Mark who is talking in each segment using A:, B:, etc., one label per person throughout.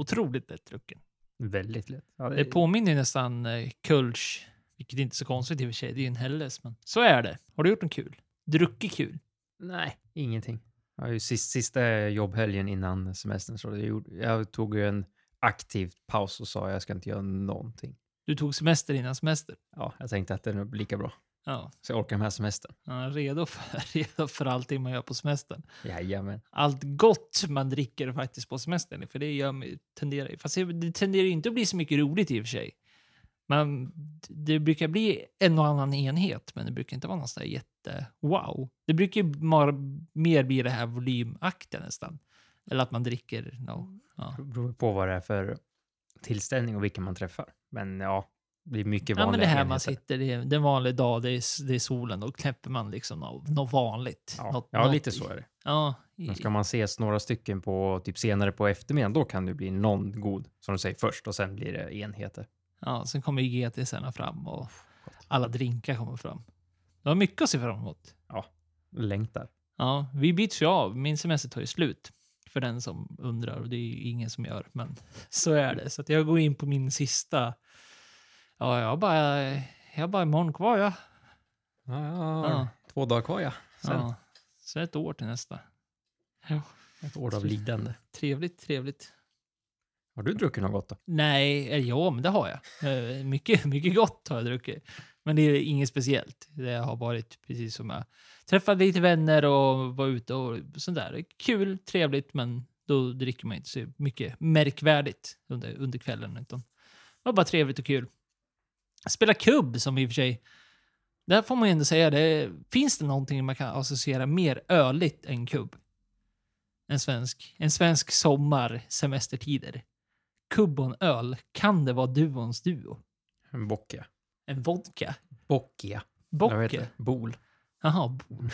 A: Otroligt lättdrucken.
B: Väldigt lätt. Ja,
A: Det påminner ju nästan eh, Kulch, vilket är inte är så konstigt i och för sig. Det är ju en Helles, men så är det. Har du gjort något kul? Druckit kul?
B: Nej, ingenting. Jag har ju sist, sista jobbhelgen innan semestern så jag, jag tog ju en aktiv paus och sa jag ska inte göra någonting.
A: Du tog semester innan semester.
B: Ja, jag tänkte att det är nog lika bra.
A: Ja,
B: Så jag orkar med semestern.
A: ja, redo, för, redo för allting man gör på semestern.
B: Jajamän.
A: Allt gott man dricker faktiskt på semestern, för det gör tenderar Fast det tenderar inte att bli så mycket roligt i och för sig. Men det brukar bli en och annan enhet, men det brukar inte vara någon sån där jätte wow. Det brukar mer bli det här volymaktiga nästan. Eller att man dricker no, ja.
B: Det beror på vad det är för tillställning och vilka man träffar. Men ja, det är mycket
A: ja,
B: vanliga
A: men det här man sitter, det är, det är en vanlig dag, det är, det är solen, då knäpper man liksom något, något vanligt.
B: Ja,
A: något,
B: ja
A: något
B: lite
A: i-
B: så är det.
A: Ja, i-
B: ska man ses några stycken på typ senare på eftermiddagen, då kan det bli någon god, som du säger, först och sen blir det enheter.
A: Ja, sen kommer ju GTSarna fram och alla drinkar kommer fram. Det var mycket att se fram emot.
B: Längtar.
A: Ja, vi byts ju av. Min semester tar ju slut. För den som undrar. Och det är ju ingen som gör. Men så är det. Så jag går in på min sista. Ja, jag har bara, jag har bara imorgon kvar ja.
B: Ja, jag har
A: Ja.
B: två dagar kvar ja. Sen
A: ja. Så ett år till nästa. Ja,
B: ett år av lidande.
A: trevligt, trevligt.
B: Har du druckit något gott då?
A: Nej, eh, ja, men det har jag. Eh, Mycket, mycket gott har jag druckit. Men det är inget speciellt. Det har varit precis som jag träffade lite vänner och var ute och sånt där. Kul, trevligt, men då dricker man inte så mycket märkvärdigt under, under kvällen. Utan det var bara trevligt och kul. Spela kubb som i och för sig. Där får man ju ändå säga det. Finns det någonting man kan associera mer öligt än kubb? En svensk, en svensk sommar, semestertider. Kubb och en öl. Kan det vara duons duo?
B: En bockia.
A: En vodka? Bocke?
B: det. Bol.
A: Jaha. bo-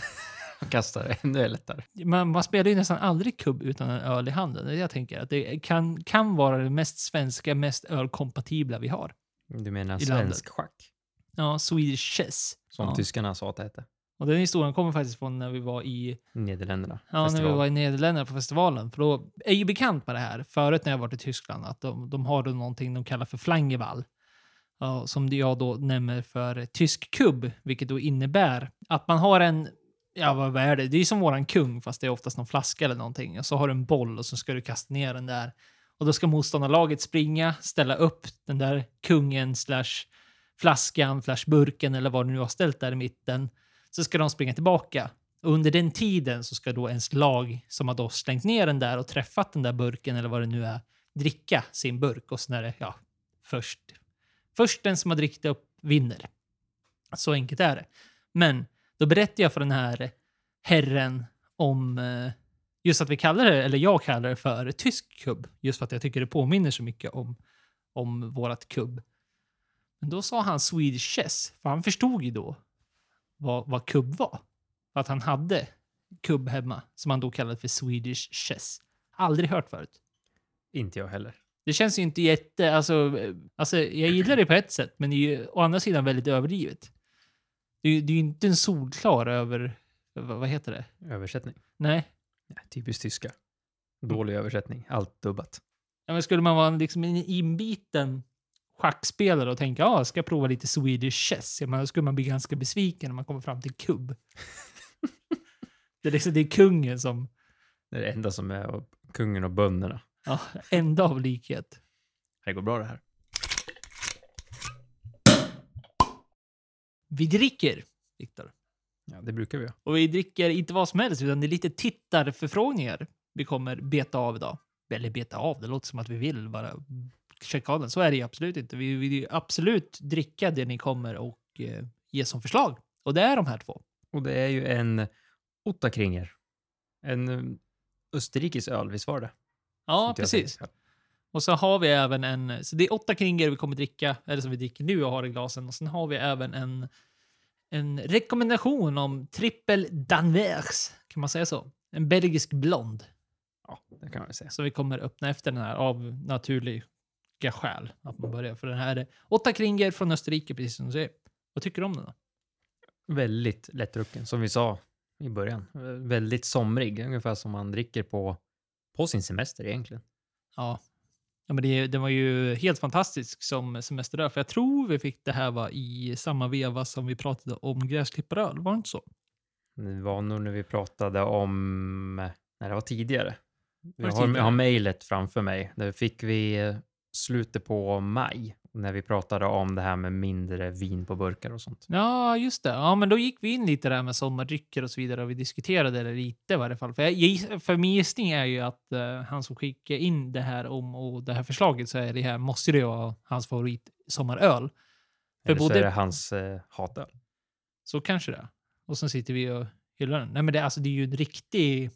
B: Jag kastar det ännu lättare.
A: Man, man spelar ju nästan aldrig kubb utan en öl i handen. Jag tänker att det kan, kan vara det mest svenska, mest ölkompatibla vi har.
B: Du menar svensk schack?
A: Ja, Swedish chess.
B: Som
A: ja.
B: tyskarna sa att det hette.
A: Och den historien kommer faktiskt från när vi var i
B: Nederländerna.
A: Ja, när vi
B: Festival.
A: var i Nederländerna på festivalen. För då är ju bekant med det här förut när jag varit i Tyskland. Att de, de har då någonting de kallar för Flangeval. Ja, som jag då nämner för tysk kubb. Vilket då innebär att man har en, ja vad är det? Det är som våran kung fast det är oftast någon flaska eller någonting. Och så har du en boll och så ska du kasta ner den där. Och då ska motståndarlaget springa, ställa upp den där kungen slash flaskan slash burken eller vad du nu har ställt där i mitten. Så ska de springa tillbaka. Och under den tiden så ska då ens lag som har då slängt ner den där och träffat den där burken eller vad det nu är, dricka sin burk. Och sen är det, ja, först, först den som har drickit upp vinner. Så enkelt är det. Men då berättar jag för den här herren om eh, just att vi kallar det, eller jag kallar det för tysk kubb. Just för att jag tycker det påminner så mycket om, om vårat kubb. Men då sa han Swedish chess, för han förstod ju då vad, vad kubb var. För att han hade kubb hemma, som han då kallade för Swedish chess. Aldrig hört förut.
B: Inte jag heller.
A: Det känns ju inte jätte... Alltså, alltså, jag gillar det på ett sätt, men det är ju å andra sidan väldigt överdrivet. Det är ju inte en solklar över... Vad heter det?
B: Översättning.
A: Nej.
B: Ja, typiskt tyska. Dålig översättning. Allt dubbat.
A: Ja, men skulle man vara liksom en inbiten schackspelare och tänka ja, ska jag prova lite Swedish chess? Ja, men då skulle man bli ganska besviken när man kommer fram till kubb. det, är liksom, det är kungen som...
B: Det är det enda som är kungen och bönderna.
A: Ja, enda av likhet.
B: Det går bra det här.
A: Vi dricker, Viktor.
B: Ja, det brukar vi.
A: Och vi dricker inte vad som helst, utan det är lite tittarförfrågningar vi kommer beta av idag. Eller beta av, det låter som att vi vill bara checka av den. Så är det ju absolut inte. Vi vill ju absolut dricka det ni kommer och eh, ge som förslag. Och det är de här två.
B: Och det är ju en Ottakringer. En um, österrikisk öl, visst var det?
A: Ja, precis. Och så har vi även en, så det är åtta kringer vi kommer dricka, eller som vi dricker nu och har i glasen. Och sen har vi även en, en rekommendation om trippel danvers, kan man säga så? En belgisk blond.
B: Ja, det kan man säga.
A: Så vi kommer öppna efter den här av naturliga skäl. Att man börjar. För den här är åtta kringer från Österrike, precis som du säger. Vad tycker du om den då?
B: Väldigt lättdrucken, som vi sa i början. Väldigt somrig, ungefär som man dricker på, på sin semester egentligen.
A: Ja. Ja, men det, det var ju helt fantastisk som semester där, för jag tror vi fick det här va, i samma veva som vi pratade om gräsklipparöl, var det inte så?
B: Det var nog när vi pratade om, nej det var tidigare.
A: Var
B: Jag
A: det
B: har, jag har mejlet framför mig. Där fick vi slutet på maj när vi pratade om det här med mindre vin på burkar och sånt.
A: Ja, just det. Ja, men då gick vi in lite där med sommardrycker och så vidare och vi diskuterade det lite i varje fall. För, jag, för min gissning är ju att eh, han som skickade in det här om och det här förslaget så är det här, måste det ju vara hans favorit sommaröl. För
B: Eller så
A: både-
B: är det hans eh, hatöl.
A: Så kanske det. Och sen sitter vi och hyllar den. Nej, men det, alltså, det är ju en riktig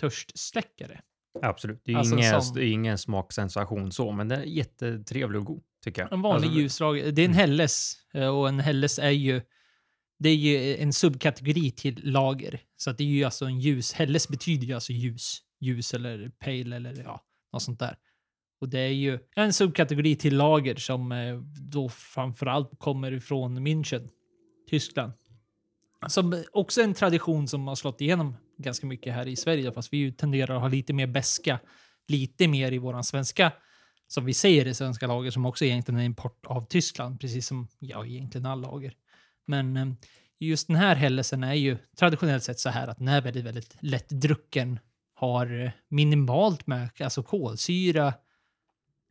A: törstsläckare.
B: Absolut. Det är ju
A: Alltså
B: ingen,
A: som-
B: det är ingen smaksensation så, men den är jättetrevlig och god tycker jag.
A: En vanlig
B: Alltså,
A: ljuslag. Det är en
B: Mm.
A: Helles eh, och en Helles är ju det är ju en subkategori till lager. Så att det är ju alltså en ljus. Helles betyder ju alltså ljus. Ljus eller pale eller ja, något sånt där. Och det är ju en subkategori till lager som eh, då framförallt kommer ifrån München, Tyskland. Som också är en tradition som har slått igenom ganska mycket här i Sverige, fast vi ju tenderar att ha lite mer beska lite mer i våran svenska, som vi säger i svenska lager, som också egentligen är import av Tyskland, precis som ja, egentligen all lager. Men eh, just den här hällelsen är ju traditionellt sett så här att den är väldigt, väldigt lättdrucken, har eh, minimalt med alltså kolsyra,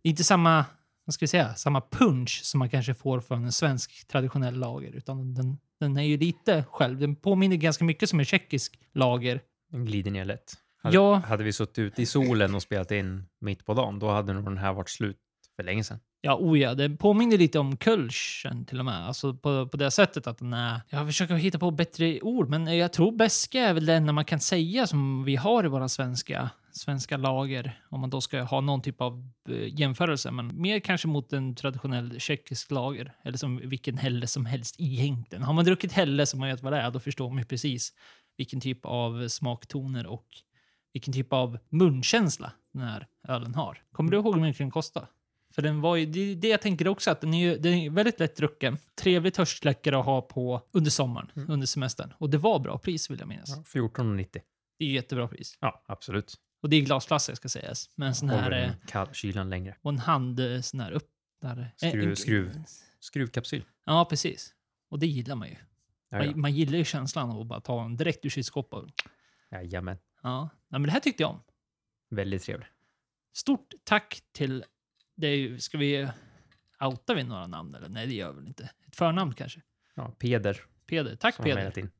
A: inte samma, vad ska vi säga, samma punch som man kanske får från en svensk traditionell lager, utan den, den är ju lite själv. Den påminner ganska mycket som en tjeckisk lager.
B: Den glider ner lätt. Hade,
A: Ja.
B: hade vi suttit ute i solen och spelat in mitt på dagen, då hade nog den här varit slut för länge sedan.
A: Ja, oh ja, det påminner lite om Kölschen till och med. Alltså på, på det sättet att den är... Jag försöker hitta på bättre ord, men jag tror beska är väl det enda man kan säga som vi har i våra svenska, svenska lager. Om man då ska ha någon typ av eh, jämförelse. Men mer kanske mot en traditionell tjeckisk lager. Eller som vilken hälle som helst egentligen. Har man druckit hälle som man vet vad det är, då förstår man ju precis vilken typ av smaktoner och vilken typ av munkänsla den här ölen har. Kommer du ihåg hur mycket den kostade? För den var ju, det det jag tänker också, att den är, ju, den är väldigt lätt drucken. Trevlig törstsläckare att ha på under sommaren, under semestern. Och det var bra pris vill jag minnas.
B: Ja, 14,90.
A: Det är jättebra pris.
B: Ja, absolut.
A: Och det är glasflaska ska sägas. Men en sån här, eh,
B: den kall, kylan längre.
A: och en hand eh, sån här öppnare. Eh,
B: Skruv-
A: en-
B: skruv. Skruvkapsyl.
A: Ja, precis. Och det gillar man ju. Man, man gillar ju känslan av att bara ta en direkt ur kylskåpet.
B: Jajamän.
A: Ja, Nej, men det här tyckte jag om.
B: Väldigt trevlig.
A: Stort tack till... Ju, ska vi... Outar vi några namn eller? Nej, det gör vi väl inte. Ett förnamn kanske.
B: Ja, Peder
A: Peder. Tack
B: som
A: Peder.
B: in.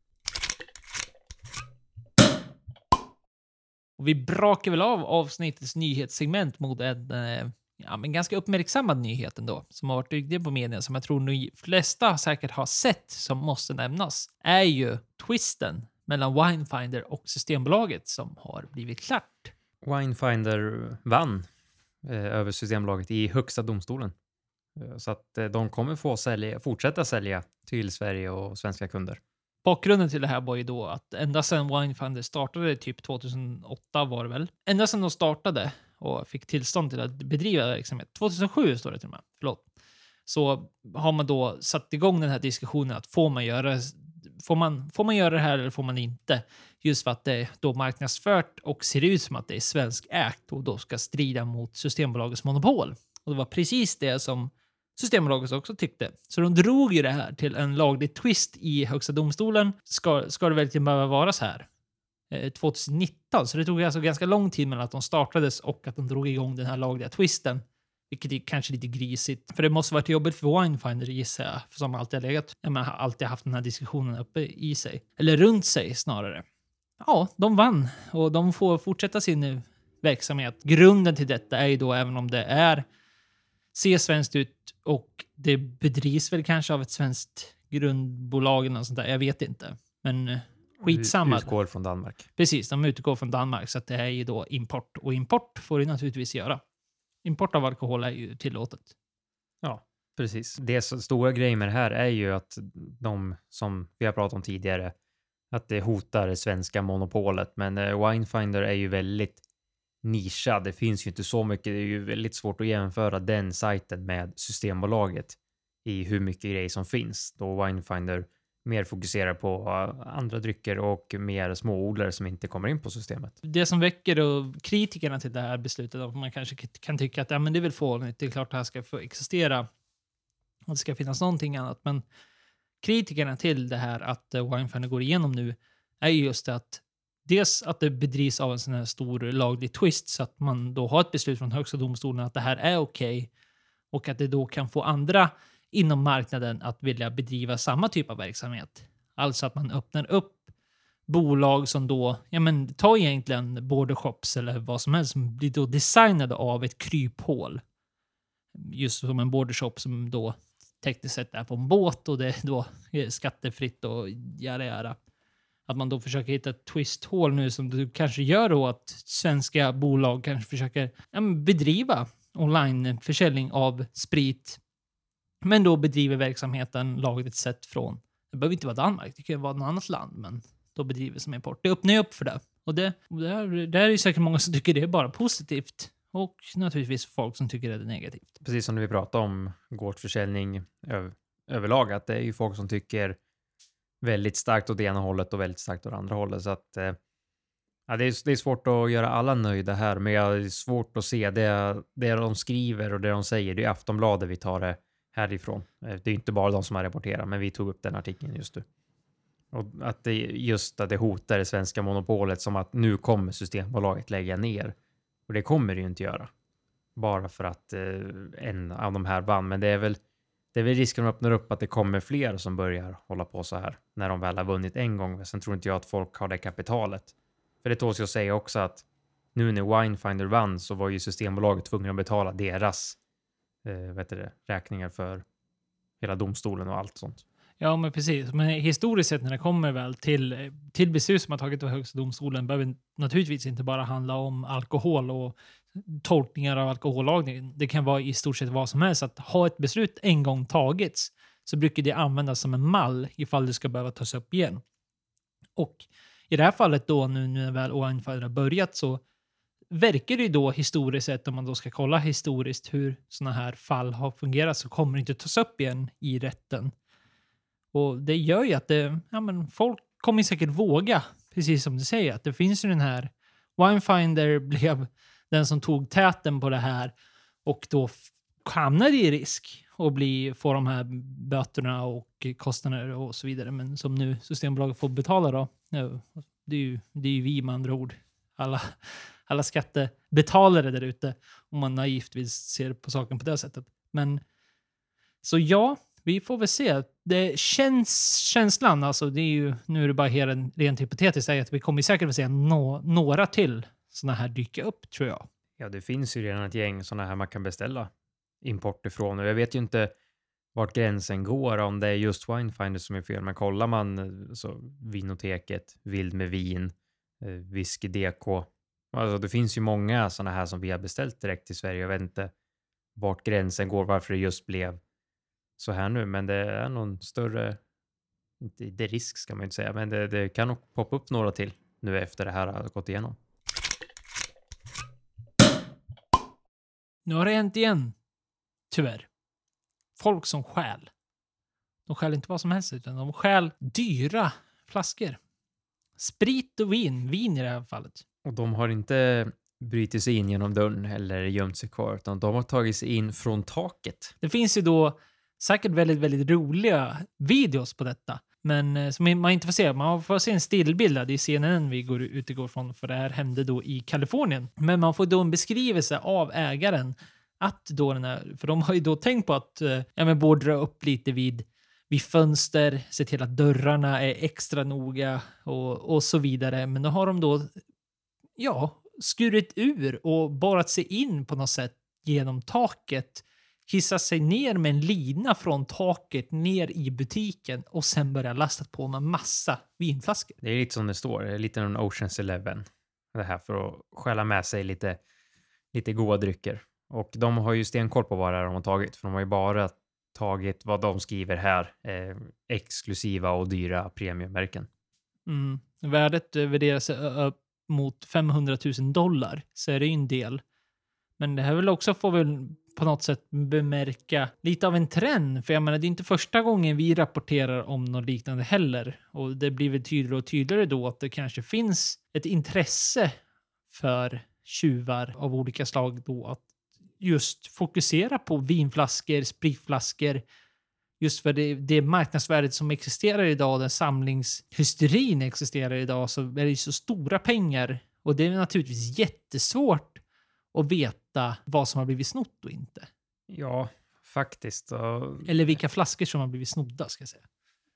A: Och vi brakar väl av avsnittets nyhetssegment mot en eh, ja, men ganska uppmärksammad nyhet ändå, som har varit dygdig på medierna, som jag tror de flesta säkert har sett, som måste nämnas, är ju twisten mellan Winefinder och Systembolaget som har blivit klart.
B: Winefinder vann eh, över Systembolaget i Högsta domstolen. Eh, Så att eh, de kommer få sälja, fortsätta sälja till Sverige och svenska kunder.
A: Bakgrunden till det här var ju då att ända sedan Winefinder startade, typ 2008 var det väl, ända sedan de startade och fick tillstånd till att bedriva verksamhet, 2007 står det till och med, förlåt, så har man då satt igång den här diskussionen att får man göra, får man, får man göra det här eller får man inte? Just för att det är då marknadsfört och ser ut som att det är svensk ägt och då ska strida mot Systembolagets monopol. Och det var precis det som Systembolaget också tyckte. Så de drog ju det här till en laglig twist i Högsta domstolen. Ska, ska det verkligen behöva vara så här? Eh, 2019, så det tog alltså ganska lång tid mellan att de startades och att de drog igång den här lagliga twisten. Vilket är kanske lite grisigt. För det måste varit jobbigt för Winefinder gissar jag, som alltid har legat, menar, har alltid haft den här diskussionen uppe i sig. Eller runt sig snarare. Ja, de vann och de får fortsätta sin verksamhet. Grunden till detta är ju då, även om det är ser svenskt ut och det bedrivs väl kanske av ett svenskt grundbolag eller något sånt där. Jag vet inte. Men eh, skitsamma.
B: Utgår från Danmark.
A: Precis, de utgår från Danmark så att det är ju då import. Och import får du naturligtvis göra. Import av alkohol är ju tillåtet.
B: Ja, precis. Det stora grejen med det här är ju att de som vi har pratat om tidigare, att det hotar det svenska monopolet. Men eh, Winefinder är ju väldigt nischad. Det finns ju inte så mycket. Det är ju väldigt svårt att jämföra den sajten med Systembolaget i hur mycket grejer som finns. Då Winefinder mer fokuserar på eh, andra drycker och mer småodlare som inte kommer in på systemet.
A: Det som väcker då kritikerna till det här beslutet, att man kanske kan tycka att ja, men det är väl fånigt, det är klart det här ska få existera, och det ska finnas någonting annat. Men kritikerna till det här att eh, uh, Winefinder går igenom nu är just att dels att det bedrivs av en sån här stor laglig twist så att man då har ett beslut från Högsta domstolen att det här är okej okay, och att det då kan få andra inom marknaden att vilja bedriva samma typ av verksamhet. Alltså att man öppnar upp bolag som då, ja men ta egentligen bordershops eller vad som helst som blir då designade av ett kryphål. Just som en bordershop som då tekniskt sett är på en båt och det är då skattefritt och jada jada. Att man då försöker hitta ett twisthål nu som du kanske gör då att svenska bolag kanske försöker ja, bedriva onlineförsäljning av sprit men då bedriver verksamheten lagligt sett från, det behöver inte vara Danmark, det kan ju vara något annat land, men då bedriver som import. Det öppnar ju upp för det. Och det, det, är, det är ju säkert många som tycker det är bara positivt. Och naturligtvis folk som tycker det är negativt.
B: Precis som när vi pratade om gårdsförsäljning över, överlag, att det är ju folk som tycker väldigt starkt åt det ena hållet och väldigt starkt åt det andra hållet. Så att, eh, ja, det, är, det är svårt att göra alla nöjda här, men jag är svårt att se det, det de skriver och det de säger. Det är Aftonbladet vi tar det härifrån. Eh, det är inte bara de som har rapporterat, men vi tog upp den artikeln just nu. Och att det just att det hotar det svenska monopolet som att nu kommer Systembolaget lägga ner. Och det kommer det ju inte göra. Bara för att eh, en av de här vann. Men det är väl det är väl risken att öppnar upp att det kommer fler som börjar hålla på så här när de väl har vunnit en gång. Sen tror inte jag att folk har det kapitalet. För det tåls ju att säga också att nu när Winefinder vann så var ju Systembolaget tvungna att betala deras eh, vet det, räkningar för hela domstolen och allt sånt.
A: Ja, men precis. Men historiskt sett när det kommer väl till, till beslut som har tagits av Högsta domstolen behöver naturligtvis inte bara handla om alkohol och tolkningar av alkohollagningen. Det kan vara i stort sett vad som helst. Att ha ett beslut en gång tagits så brukar det användas som en mall ifall det ska behöva tas upp igen. Och i det här fallet då nu när väl Oanfire har börjat så verkar det ju då historiskt sett, om man då ska kolla historiskt hur sådana här fall har fungerat, så kommer det inte tas upp igen i rätten. Och det gör ju att det, ja, men folk kommer säkert våga, precis som du säger, att det finns ju den här Winefinder blev den som tog täten på det här och då hamnade i risk och bli, få de här böterna och kostnader och så vidare. Men som nu Systembolaget får betala då, det är ju, det är ju vi med andra ord. Alla, alla skattebetalare där ute om man naivt vill se på saken på det sättet. Men så ja, vi får väl se. Det känns känslan, alltså det är ju, nu är det bara helt, rent hypotetiskt, är att vi kommer säkert att se no, några till sådana här dyka upp tror jag.
B: Ja, det finns ju redan ett gäng sådana här man kan beställa import ifrån och jag vet ju inte vart gränsen går om det är just Winefinder som är fel. Men kollar man eh, så Vinoteket, Vild med vin, eh, Whisky DK, Alltså, det finns ju många sådana här som vi har beställt direkt till Sverige. Jag vet inte vart gränsen går, varför det just blev så här nu, men det är någon större, inte det risk ska man ju inte säga, men det, det kan nog poppa upp några till nu efter det här har gått igenom.
A: Nu har det hänt igen. Tyvärr. Folk som stjäl. De stjäl inte vad som helst, utan de stjäl dyra flaskor. Sprit och vin. Vin i det här fallet.
B: Och de har inte brutit sig in genom dörren eller gömt sig kvar, utan de har tagit sig in från taket.
A: Det finns ju då säkert väldigt, väldigt roliga videos på detta. Men eh, som man inte får se. Man får se en stillbild. Det är CNN vi går, utgår från, för det här hände då i Kalifornien. Men man får då en beskrivelse av ägaren att då den här, för de har ju då tänkt på att eh, ja, men bordra upp lite vid, vid fönster, se till att dörrarna är extra noga och, och så vidare. Men då har de då ja, skurit ur och borrat sig in på något sätt genom taket, hissat sig ner med en lina från taket ner i butiken och sen börjat lasta på med massa vinflaskor.
B: Det är lite som det står, det är lite en Oceans Eleven. Det här för att stjäla med sig lite, lite goda drycker. Och de har ju stenkoll på vad det är de har tagit, för de har ju bara tagit vad de skriver här, eh, exklusiva och dyra premiummärken.
A: Mm. Värdet värderas upp mot 500 000 dollar så är det ju en del. Men det här väl också får väl på något sätt bemärka lite av en trend. För jag menar, det är inte första gången vi rapporterar om något liknande heller. Och det blir väl tydligare och tydligare då att det kanske finns ett intresse för tjuvar av olika slag då att just fokusera på vinflaskor, spritflaskor, just för det, det marknadsvärdet som existerar idag, den samlingshysterin existerar idag, så är det ju så stora pengar. Och det är naturligtvis jättesvårt att veta vad som har blivit snott och inte.
B: Ja, faktiskt.
A: Eller vilka flaskor som har blivit snodda, ska jag säga.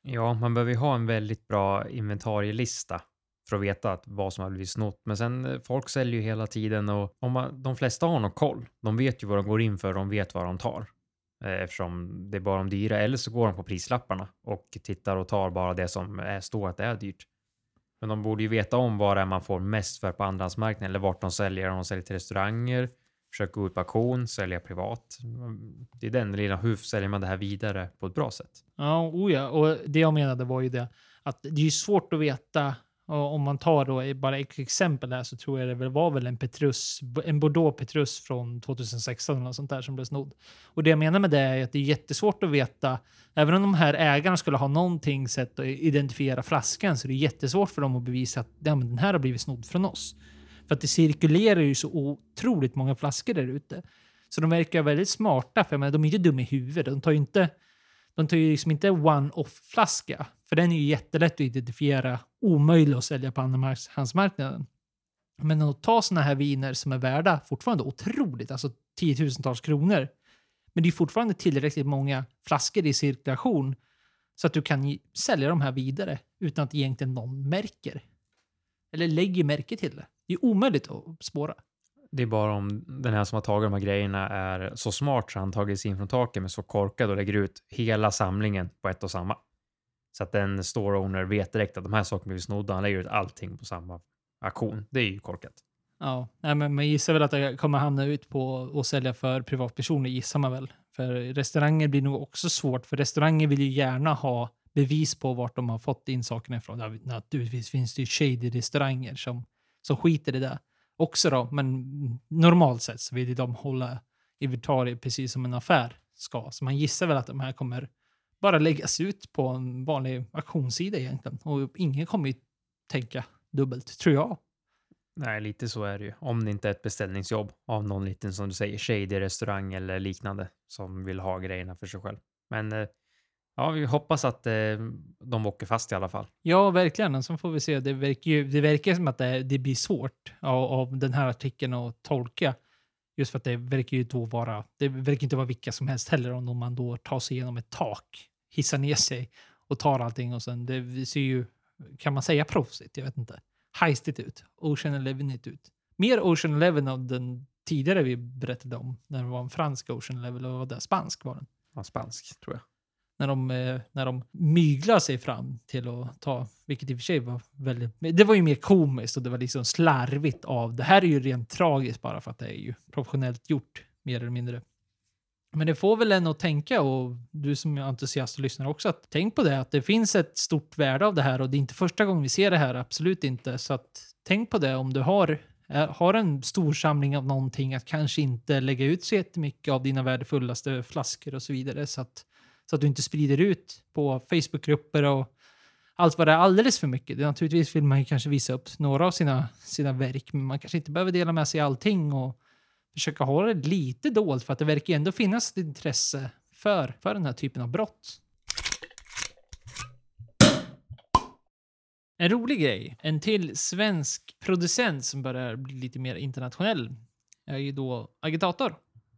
B: ja, man behöver ju ha en väldigt bra inventarielista för att veta att vad som har blivit snott. Men sen eh, folk säljer ju hela tiden och om man, de flesta har nog koll. De vet ju vad de går in för, de vet vad de tar. Eh, eftersom det är bara de dyra, eller så går de på prislapparna och tittar och tar bara det som är, står att det är dyrt. Men de borde ju veta om vad det är man får mest för på andrahandsmarknaden eller vart de säljer. Om de säljer till restauranger, försöker gå ut på auktion, sälja privat. Det är den lilla, hur säljer man det här vidare på ett bra sätt?
A: Ja, oh ja. och det jag menade var ju det att det är ju svårt att veta och om man tar då bara ett exempel här så tror jag det väl var väl en Petrus, en Bordeaux Petrus från 2016 eller sånt där som blev snodd. Och det jag menar med det är att det är jättesvårt att veta, även om de här ägarna skulle ha någonting sätt att identifiera flaskan så är det jättesvårt för dem att bevisa att ja, men den här har blivit snodd från oss. För att det cirkulerar ju så otroligt många flaskor där ute. Så de verkar väldigt smarta, för jag menar, de är inte dumma i huvudet. De tar ju inte de tar ju liksom inte one-off-flaska, för den är ju jättelätt att identifiera, omöjlig att sälja på andrahandsmarknaden. Men att ta såna här viner som är värda fortfarande otroligt, alltså tiotusentals kronor, men det är fortfarande tillräckligt många flaskor i cirkulation så att du kan sälja de här vidare utan att egentligen någon märker. Eller lägger märke till det. Det är omöjligt att spåra.
B: Det är bara om den här som har tagit de här grejerna är så smart så han tagit sig in från taket men så korkad och lägger ut hela samlingen på ett och samma. Så att en store owner vet direkt att de här sakerna blir snodda. Han lägger ut allting på samma auktion. Det är ju korkat.
A: Ja, nej, men man gissar väl att det kommer hamna ut på att sälja för privatpersoner, gissar man väl. För restauranger blir nog också svårt, för restauranger vill ju gärna ha bevis på vart de har fått in sakerna ifrån. Naturligtvis finns det ju shady restauranger som, som skiter i det också då, men normalt sett så vill ju de hålla inventarier precis som en affär ska. Så man gissar väl att de här kommer bara läggas ut på en vanlig auktionssida egentligen. Och ingen kommer ju tänka dubbelt, tror jag.
B: Nej, lite så är det ju. Om det inte är ett beställningsjobb av någon liten, som du säger, shady restaurang eller liknande som vill ha grejerna för sig själv. Men eh, ja, vi hoppas att eh, de åker fast i alla fall.
A: Ja, verkligen. Så får vi se. Det verkar, ju, det verkar som att det, det blir svårt av, av den här artikeln att tolka. Just för att det verkar ju då vara, det verkar inte vara vilka som helst heller om man då tar sig igenom ett tak, hissar ner sig och tar allting och sen, det ser ju, kan man säga proffsigt? Jag vet inte. Heistigt ut. Ocean Elevenigt ut. Mer Ocean Eleven av den tidigare vi berättade om, när det var en fransk Ocean Eleven, eller var det? Spansk var den
B: Ja, spansk, tror jag
A: när de, eh, när de myglar sig fram till att ta, vilket i och för sig var väldigt, det var ju mer komiskt och det var liksom slarvigt av, det här är ju rent tragiskt bara för att det är ju professionellt gjort, mer eller mindre. Men det får väl en att tänka och du som är entusiast och lyssnar också, att tänk på det, att det finns ett stort värde av det här och det är inte första gången vi ser det här, absolut inte. Så att tänk på det om du har, eh, har en stor samling av någonting, att kanske inte lägga ut så jättemycket av dina värdefullaste flaskor och så vidare, så att så att du inte sprider ut på Facebookgrupper och allt vad det är alldeles för mycket. Det, naturligtvis vill man ju kanske visa upp några av sina, sina verk, men man kanske inte behöver dela med sig allting och försöka hålla det lite dolt för att det verkar ändå finnas ett intresse för, för den här typen av brott. En rolig grej, en till svensk producent som börjar bli lite mer internationell är ju då Agitator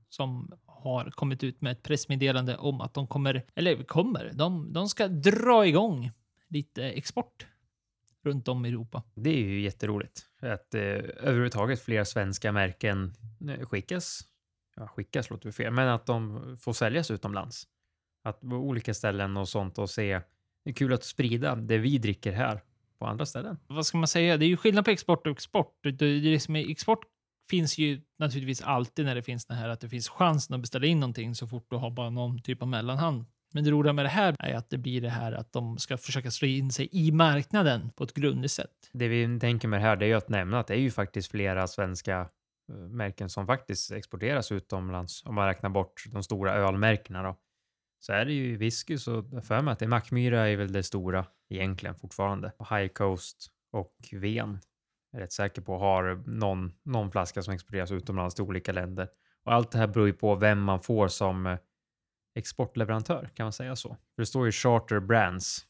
A: som har kommit ut med ett pressmeddelande om att de kommer, eller kommer, de, de ska dra igång lite export runt om i Europa.
B: Det är ju jätteroligt att eh, överhuvudtaget fler svenska märken eh, skickas. Ja, skickas låter fel, men att de får säljas utomlands. Att på olika ställen och sånt och se. Det är kul att sprida det vi dricker här på andra ställen.
A: Vad ska man säga? Det är ju skillnad på export och export. Det, det är liksom, export finns ju naturligtvis alltid när det finns det här att det finns chansen att beställa in någonting så fort du har bara någon typ av mellanhand. Men det roliga med det här är att det blir det här att de ska försöka slå in sig i marknaden på ett grundligt sätt.
B: Det vi tänker med det här det är ju att nämna att det är ju faktiskt flera svenska eh, märken som faktiskt exporteras utomlands, om man räknar bort de stora ölmärkena då, så är det ju whisky så jag för mig att det är Mackmyra är väl det stora egentligen fortfarande. High Coast och Ven rätt säker på har någon, någon flaska som exporteras utomlands till olika länder. Och allt det här beror ju på vem man får som eh, exportleverantör, kan man säga så? För det står ju Charter Brands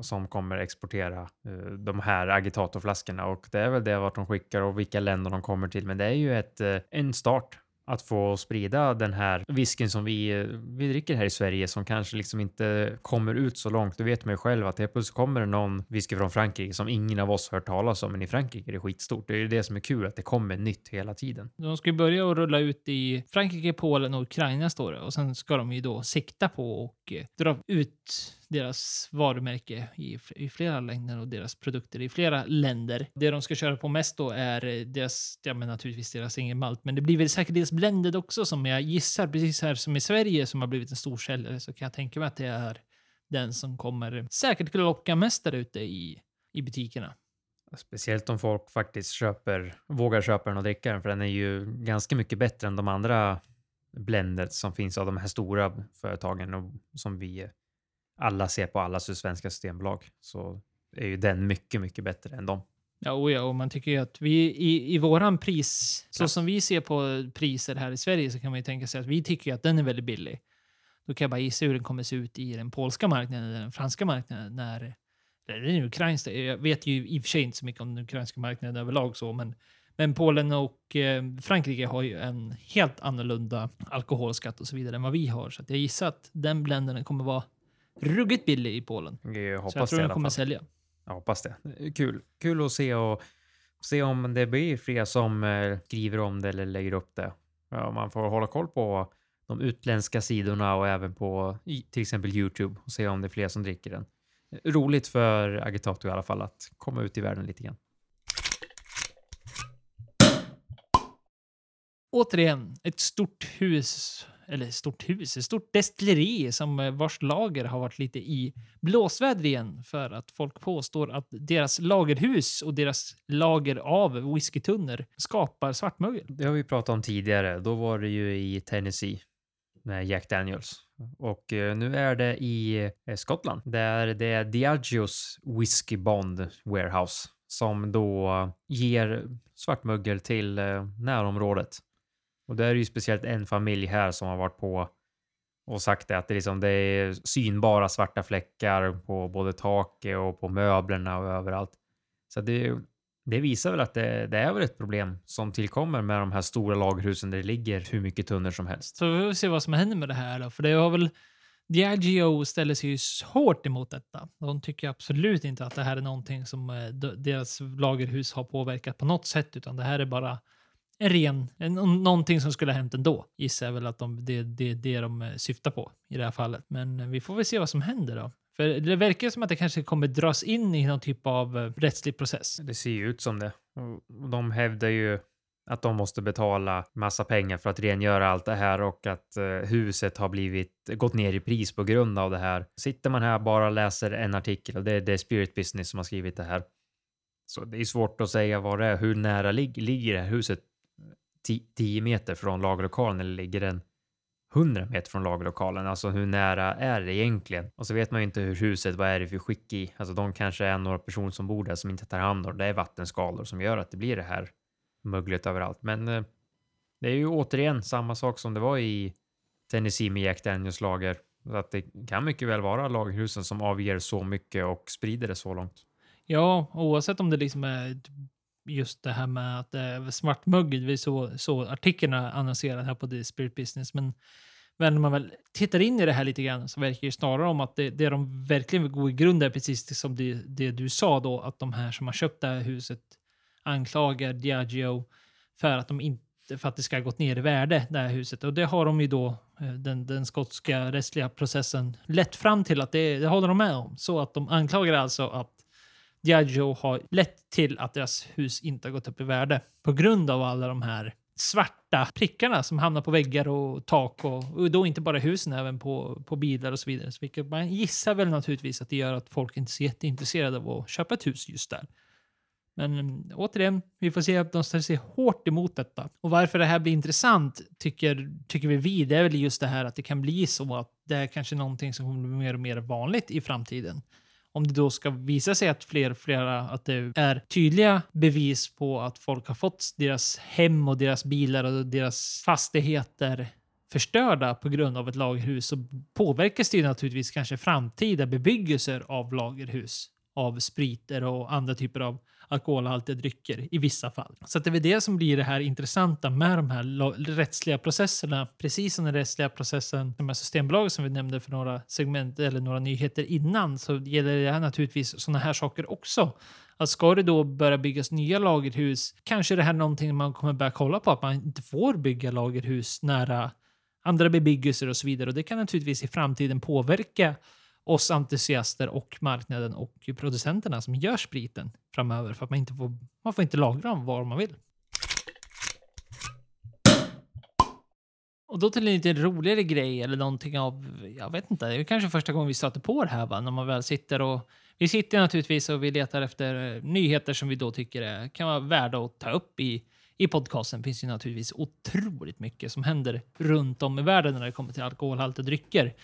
B: som kommer exportera eh, de här agitatorflaskorna och det är väl det vart de skickar och vilka länder de kommer till. Men det är ju ett, eh, en start att få sprida den här whiskyn som vi, vi dricker här i Sverige som kanske liksom inte kommer ut så långt. Du vet man ju själv att helt plötsligt kommer det någon whisky från Frankrike som ingen av oss hört talas om, men i Frankrike är det skitstort. Det är ju det som är kul, att det kommer nytt hela tiden.
A: De ska ju börja att rulla ut i Frankrike, Polen och Ukraina står det och sen ska de ju då sikta på och eh, dra ut deras varumärke i, i flera länder och deras produkter i flera länder. Det de ska köra på mest då är eh, deras, ja men naturligtvis deras singelmalt, men det blir väl säkert deras blended också som jag gissar, precis här som i Sverige som har blivit en stor säljare så kan jag tänka mig att det är den som kommer säkert kunna locka mest där ute i, i butikerna.
B: Speciellt om folk faktiskt köper, vågar köpa den och dricka den, för den är ju ganska mycket bättre än de andra blendet som finns av de här stora företagen och som vi alla ser på alla svenska systembolag så är ju den mycket, mycket bättre än dem.
A: Ja, och ja, och man tycker ju att vi i, i våran pris, så ja. som vi ser på priser här i Sverige så kan man ju tänka sig att vi tycker att den är väldigt billig. Då kan jag bara gissa hur den kommer se ut i den polska marknaden eller den franska marknaden när eller den ukrainska. Jag vet ju i och för sig inte så mycket om den ukrainska marknaden överlag så, men men Polen och eh, Frankrike har ju en helt annorlunda alkoholskatt och så vidare än vad vi har. Så jag gissar att den blenden kommer vara ruggigt billig i Polen.
B: Jag hoppas
A: så jag tror
B: det,
A: den kommer sälja.
B: Jag hoppas det. Kul. Kul att se och se om det blir fler som eh, skriver om det eller lägger upp det. Ja, man får hålla koll på de utländska sidorna och även på till exempel Youtube och se om det är fler som dricker den. Roligt för Agitato i alla fall att komma ut i världen lite grann.
A: Återigen, ett stort hus eller stort hus, ett stort destilleri som eh, vars lager har varit lite i blåsväder igen för att folk påstår att deras lagerhus och deras lager av whiskytunnor skapar svartmögel.
B: Det har vi pratat om tidigare. Då var det ju i Tennessee med Jack Daniels och eh, nu är det i eh, Skottland där det är Diageos Whiskey Bond Warehouse som då ger svartmögel till närområdet. Och det är ju speciellt en familj här som har varit på och sagt det att det, liksom, det är synbara svarta fläckar på både taket och på möblerna och överallt. Så det, det visar väl att det, det, är väl ett problem som tillkommer med de här stora lagerhusen där det ligger hur mycket tunnor som helst.
A: Så vi får se vad som händer med det här då, för det har väl Diageo ställer sig ju hårt emot detta. De tycker absolut inte att det här är någonting som eh, deras lagerhus har påverkat på något sätt, utan det här är bara en ren, en, någonting som skulle ha hänt ändå. Gissar jag väl att de, det är det, det de eh, syftar på i det här fallet. Men eh, vi får väl se vad som händer då. För det verkar som att det kanske kommer dras in i någon typ av eh, rättslig process.
B: Det ser ju ut som det. De hävdar ju att de måste betala massa pengar för att rengöra allt det här och att huset har blivit gått ner i pris på grund av det här. Sitter man här bara och läser en artikel och det är, det är Spirit Business som har skrivit det här. Så det är svårt att säga vad det är. Hur nära lig ligger det här huset 10 meter från lagerlokalen eller ligger den 100 meter från lagerlokalen? Alltså hur nära är det egentligen? Och så vet man ju inte hur huset, vad är det för skick i? Alltså de kanske är några personer som bor där som inte tar hand om det. Det är vattenskalor som gör att det blir det här möglet överallt. Men eh, det är ju återigen samma sak som det var i Tennessee med Jack Daniels lager. Så att det kan mycket väl vara lagerhusen som avger så mycket och sprider det så långt.
A: Ja, oavsett om det liksom är just det här med att eh, det är svartmögel. Vi såg så artikeln annonserad här på The Spirit Business. Men när man väl tittar in i det här lite grann så verkar det snarare om att det, det de verkligen vill gå i grund är precis som det, det du sa då, att de här som har köpt det här huset anklagar Diageo för att de inte för att det ska ha gått ner i värde, det här huset. Och det har de ju då, eh, den, den skotska rättsliga processen, lett fram till att det, det håller de med om. Så att de anklagar alltså att Diageo har lett till att deras hus inte har gått upp i värde på grund av alla de här svarta prickarna som hamnar på väggar och tak och, och då inte bara husen, även på, på bilar och så vidare. Så vilket man gissar väl naturligtvis att det gör att folk inte är så jätteintresserade av att köpa ett hus just där. Men mm, återigen, vi får se att de ställer sig hårt emot detta. Och varför det här blir intressant tycker, tycker vi vi, det är väl just det här att det kan bli så att det är kanske någonting som kommer bli mer och mer vanligt i framtiden. Om det då ska visa sig att fler och fler, att det är tydliga bevis på att folk har fått deras hem och deras bilar och deras fastigheter förstörda på grund av ett lagerhus så påverkas det ju naturligtvis kanske framtida bebyggelser av lagerhus av spriter och andra typer av alkoholhaltiga drycker i vissa fall. Så det är väl det som blir det här intressanta med de här rättsliga processerna. Precis som den rättsliga processen med Systembolaget som vi nämnde för några segment eller några nyheter innan så gäller det här naturligtvis sådana här saker också. Att ska det då börja byggas nya lagerhus, kanske det här är någonting man kommer börja kolla på, att man inte får bygga lagerhus nära andra bebyggelser och så vidare. Och det kan naturligtvis i framtiden påverka oss entusiaster och marknaden och producenterna som gör spriten framöver för att man inte får, man får inte lagra dem var man vill. Och då till en lite roligare grej eller någonting av, jag vet inte, det är kanske första gången vi stöter på det här va, när man väl sitter och vi sitter naturligtvis och vi letar efter eh, nyheter som vi då tycker är, kan vara värda att ta upp i, i podcasten. finns ju naturligtvis otroligt mycket som händer runt om i världen när det kommer till alkoholhaltiga drycker.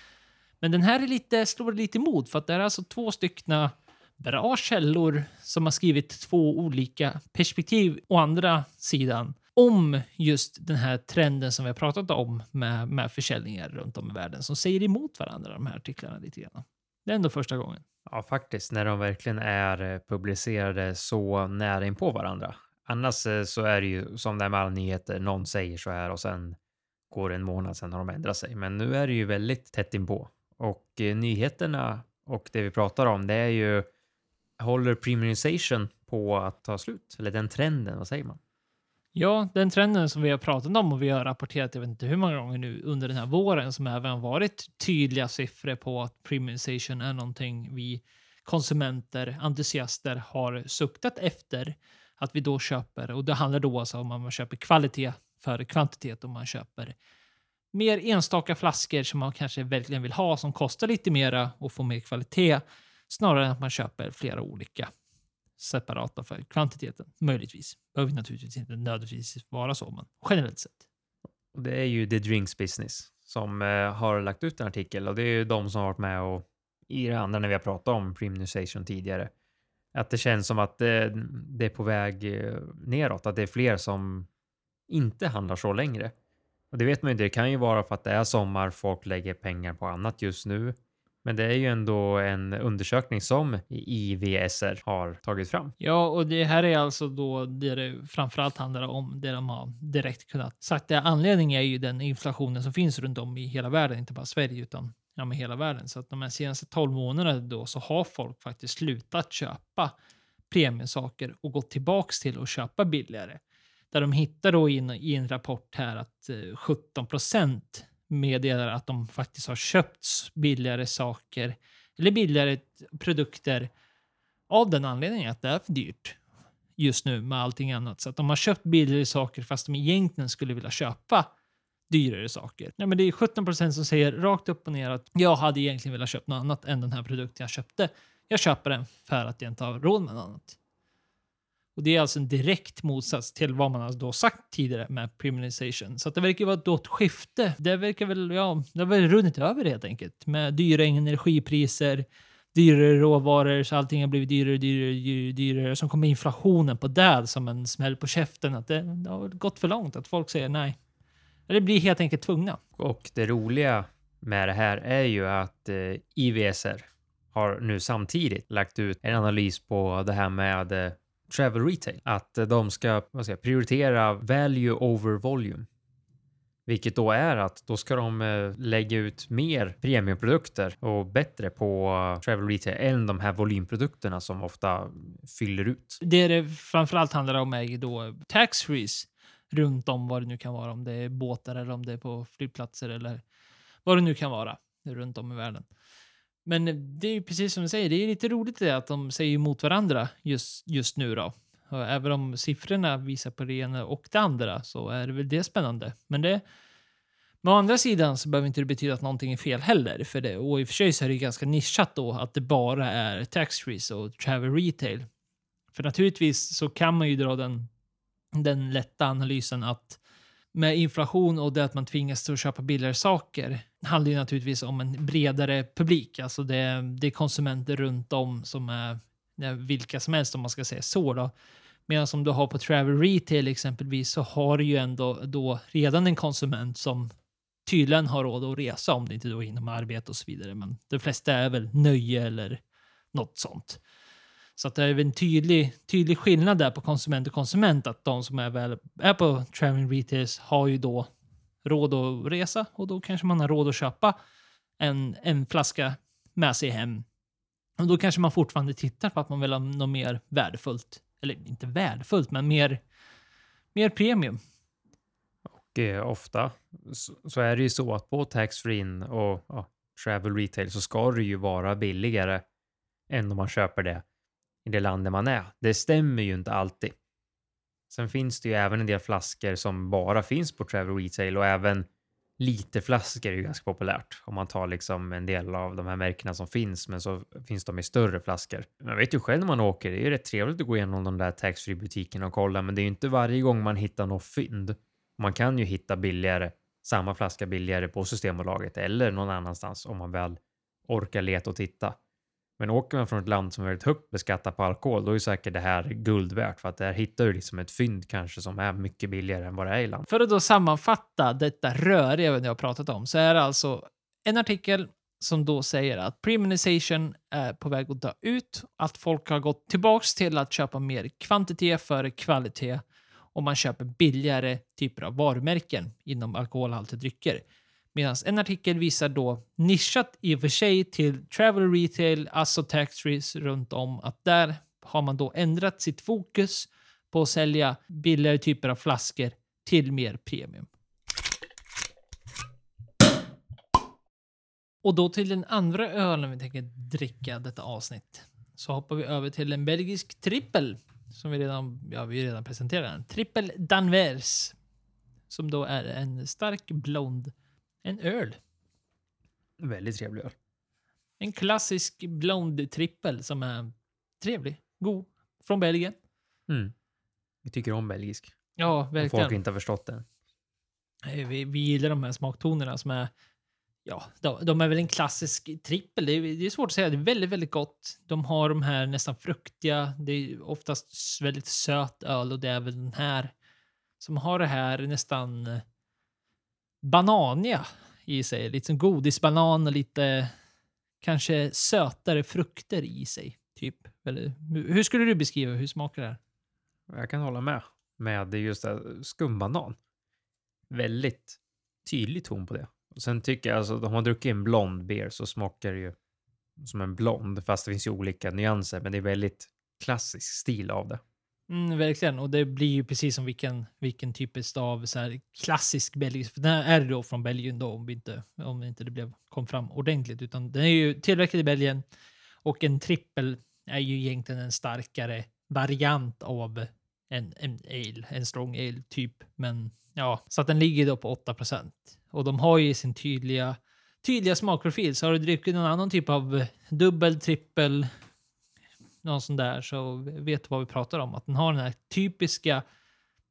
A: Men den här är lite, slår lite emot för att det är alltså två styckna bra källor som har skrivit två olika perspektiv å andra sidan om just den här trenden som vi har pratat om med, med försäljningar runt om i världen som säger emot varandra, de här artiklarna lite grann. Det är ändå första gången.
B: Ja, faktiskt, när de verkligen är eh, publicerade så nära in på varandra. Annars eh, så är det ju som det är med alla nyheter, eh, någon säger så här och sen går det en månad, sen har de ändrat sig. Men nu är det ju väldigt tätt inpå. Och eh, nyheterna och det vi pratar om, det är ju håller premiumization på att ta slut? Eller den trenden, vad säger man?
A: Ja, den trenden som vi har pratat om och vi har rapporterat, jag vet inte hur många gånger nu under den här våren, som även varit tydliga siffror på att premiumization är någonting vi konsumenter, entusiaster har suktat efter att vi då köper. Och det handlar då alltså om att man köper kvalitet för kvantitet och man köper mer enstaka flaskor som man kanske verkligen vill ha som kostar lite mera och får mer kvalitet snarare än att man köper flera olika separata för kvantiteten. Möjligtvis. Behöver naturligtvis inte nödvändigtvis vara så, men generellt sett.
B: Det är ju The Drinks Business som eh, har lagt ut en artikel och det är ju de som har varit med och i det andra när vi har pratat om premiumization tidigare. Att det känns som att det, det är på väg eh, neråt, att det är fler som inte handlar så längre. Och det vet man ju inte, det kan ju vara för att det är sommar, folk lägger pengar på annat just nu. Men det är ju ändå en undersökning som IVSR har tagit fram.
A: Ja, och det här är alltså då det det framförallt handlar om, det de har direkt kunnat sagt. Det anledningen är ju den inflationen som finns runt om i hela världen, inte bara Sverige utan ja, med hela världen. Så att de här senaste 12 månaderna då så har folk faktiskt slutat köpa premiumsaker och gått tillbaks till att köpa billigare. Där de hittar då in, i en rapport här att eh, 17 procent meddelar att de faktiskt har köpt billigare saker eller billigare produkter av den anledningen att det är för dyrt just nu med allting annat. Så att de har köpt billigare saker fast de egentligen skulle vilja köpa dyrare saker. Ja, men det är 17 procent som säger rakt upp och ner att jag hade egentligen velat köpa något annat än den här produkten jag köpte. Jag köper den för att jag inte har råd med något annat. Och Det är alltså en direkt motsats till vad man har då sagt tidigare med premiumization. Så det verkar vara då ett skifte. Det verkar väl, ja, det har väl runnit över helt enkelt. Med dyra energipriser, dyrare råvaror, så allting har blivit dyrare, dyrare, dyrare, dyrare. Som kommer inflationen på det som en smäll på käften. Att det, det har gått för långt, att folk säger nej. Eller blir helt enkelt tvungna.
B: Och det roliga med det här är ju att eh, IVSR har nu samtidigt lagt ut en analys på det här med eh, travel retail. Att de ska vad ska jag, prioritera value over volume. Vilket då är att då ska de eh, lägga ut mer premiumprodukter och bättre på eh, travel retail än de här volymprodukterna som ofta fyller ut.
A: Det det framförallt handlar om är då taxfrees runt om vad det nu kan vara. Om det är båtar eller om det är på flygplatser eller vad det nu kan vara runt om i världen. Men det är ju precis som du säger, det är lite roligt det att de säger emot varandra just, just nu då. Och även om siffrorna visar på det ena och det andra så är det väl det spännande. Men det, men å andra sidan så behöver inte det betyda att någonting är fel heller. För det, och i och för sig så är det ganska nischat då att det bara är taxfrees och travel retail. För naturligtvis så kan man ju dra den, den lätta analysen att med inflation och det att man tvingas till att köpa billigare saker handlar ju naturligtvis om en bredare publik. Alltså det, det är konsumenter runt om som är vilka som helst om man ska säga så. Då. Medan som du har på travel retail exempelvis så har du ju ändå då redan en konsument som tydligen har råd att resa om det inte då är inom arbete och så vidare. Men de flesta är väl nöje eller något sånt. Så att det är en tydlig, tydlig skillnad där på konsument och konsument. Att de som är, väl, är på traveling retails har ju då råd att resa och då kanske man har råd att köpa en, en flaska med sig hem. Och då kanske man fortfarande tittar på att man vill ha något mer värdefullt. Eller inte värdefullt, men mer, mer premium.
B: Och eh, ofta så, så, är det ju så att på taxfree och ja, travel retail så ska det ju vara billigare än om man köper det i det landet man är. Det stämmer ju inte alltid. Sen finns det ju även en del flaskor som bara finns på travel retail och även literflaskor är ju ganska populärt om man tar liksom en del av de här märkena som finns, men så finns de i större flaskor. Man vet ju själv när man åker, det är ju rätt trevligt att gå igenom de där taxfree butikerna och kolla, men det är ju inte varje gång man hittar något fynd. Man kan ju hitta billigare, samma flaska billigare på Systembolaget eller någon annanstans om man väl orkar leta och titta. Men åker man från ett land som är väldigt högt beskattat på alkohol, då är säkert det här guld värt för att där hittar du liksom ett fynd kanske som är mycket billigare än vad det är i land.
A: För att då sammanfatta detta röriga vi har pratat om så är det alltså en artikel som då säger att premiumization är på väg att dö ut, att folk har gått tillbaks till att köpa mer kvantitet före kvalitet och man köper billigare typer av varumärken inom alkoholhaltiga drycker. Medan en artikel visar då nischat i och för sig till travel retail, alltså taxfrees runt om, att där har man då ändrat sitt fokus på att sälja billigare typer av flaskor till mer premium. Och då till den andra ölen vi tänker dricka detta avsnitt. Så hoppar vi över till en belgisk trippel som vi redan, ja, vi redan presenterat. Den. Trippel Danvers. Som då är en stark blond en öl.
B: Väldigt trevlig öl.
A: En klassisk blond trippel som är trevlig, god, från Belgien.
B: Mm. Vi tycker om belgisk.
A: Ja, verkligen.
B: Om folk inte har förstått det.
A: Vi, vi gillar de här smaktonerna som är Ja, de, de, är väl en klassisk trippel. Det är, det är, svårt att säga. Det är väldigt, väldigt gott. De har de här nästan fruktiga. Det är oftast väldigt söt öl och det är väl den här som har det här nästan bananiga i sig. Lite som godisbanan och lite kanske sötare frukter i sig. Typ. Hur skulle du beskriva hur smakar det här?
B: Jag kan hålla med med just det, skumbanan. Väldigt tydlig ton på det. Och sen tycker jag alltså, om man druckit en blond beer så smakar det ju som en blond, fast det finns ju olika nyanser, men det är väldigt klassisk stil av det.
A: Mm, verkligen, och det blir ju precis som vilken, vilken typ av så här klassisk belgisk, för den här är då från Belgien då om, vi inte, om inte det blev, kom fram ordentligt, utan den är ju tillverkad i Belgien och en trippel är ju egentligen en starkare variant av en, en ale, en strong ale typ, men ja, så att den ligger då på 8 procent. Och de har ju sin tydliga tydliga smakprofil. Så har du druckit någon annan typ av dubbel, trippel, någon sån där så vet du vad vi pratar om. Att den har den här typiska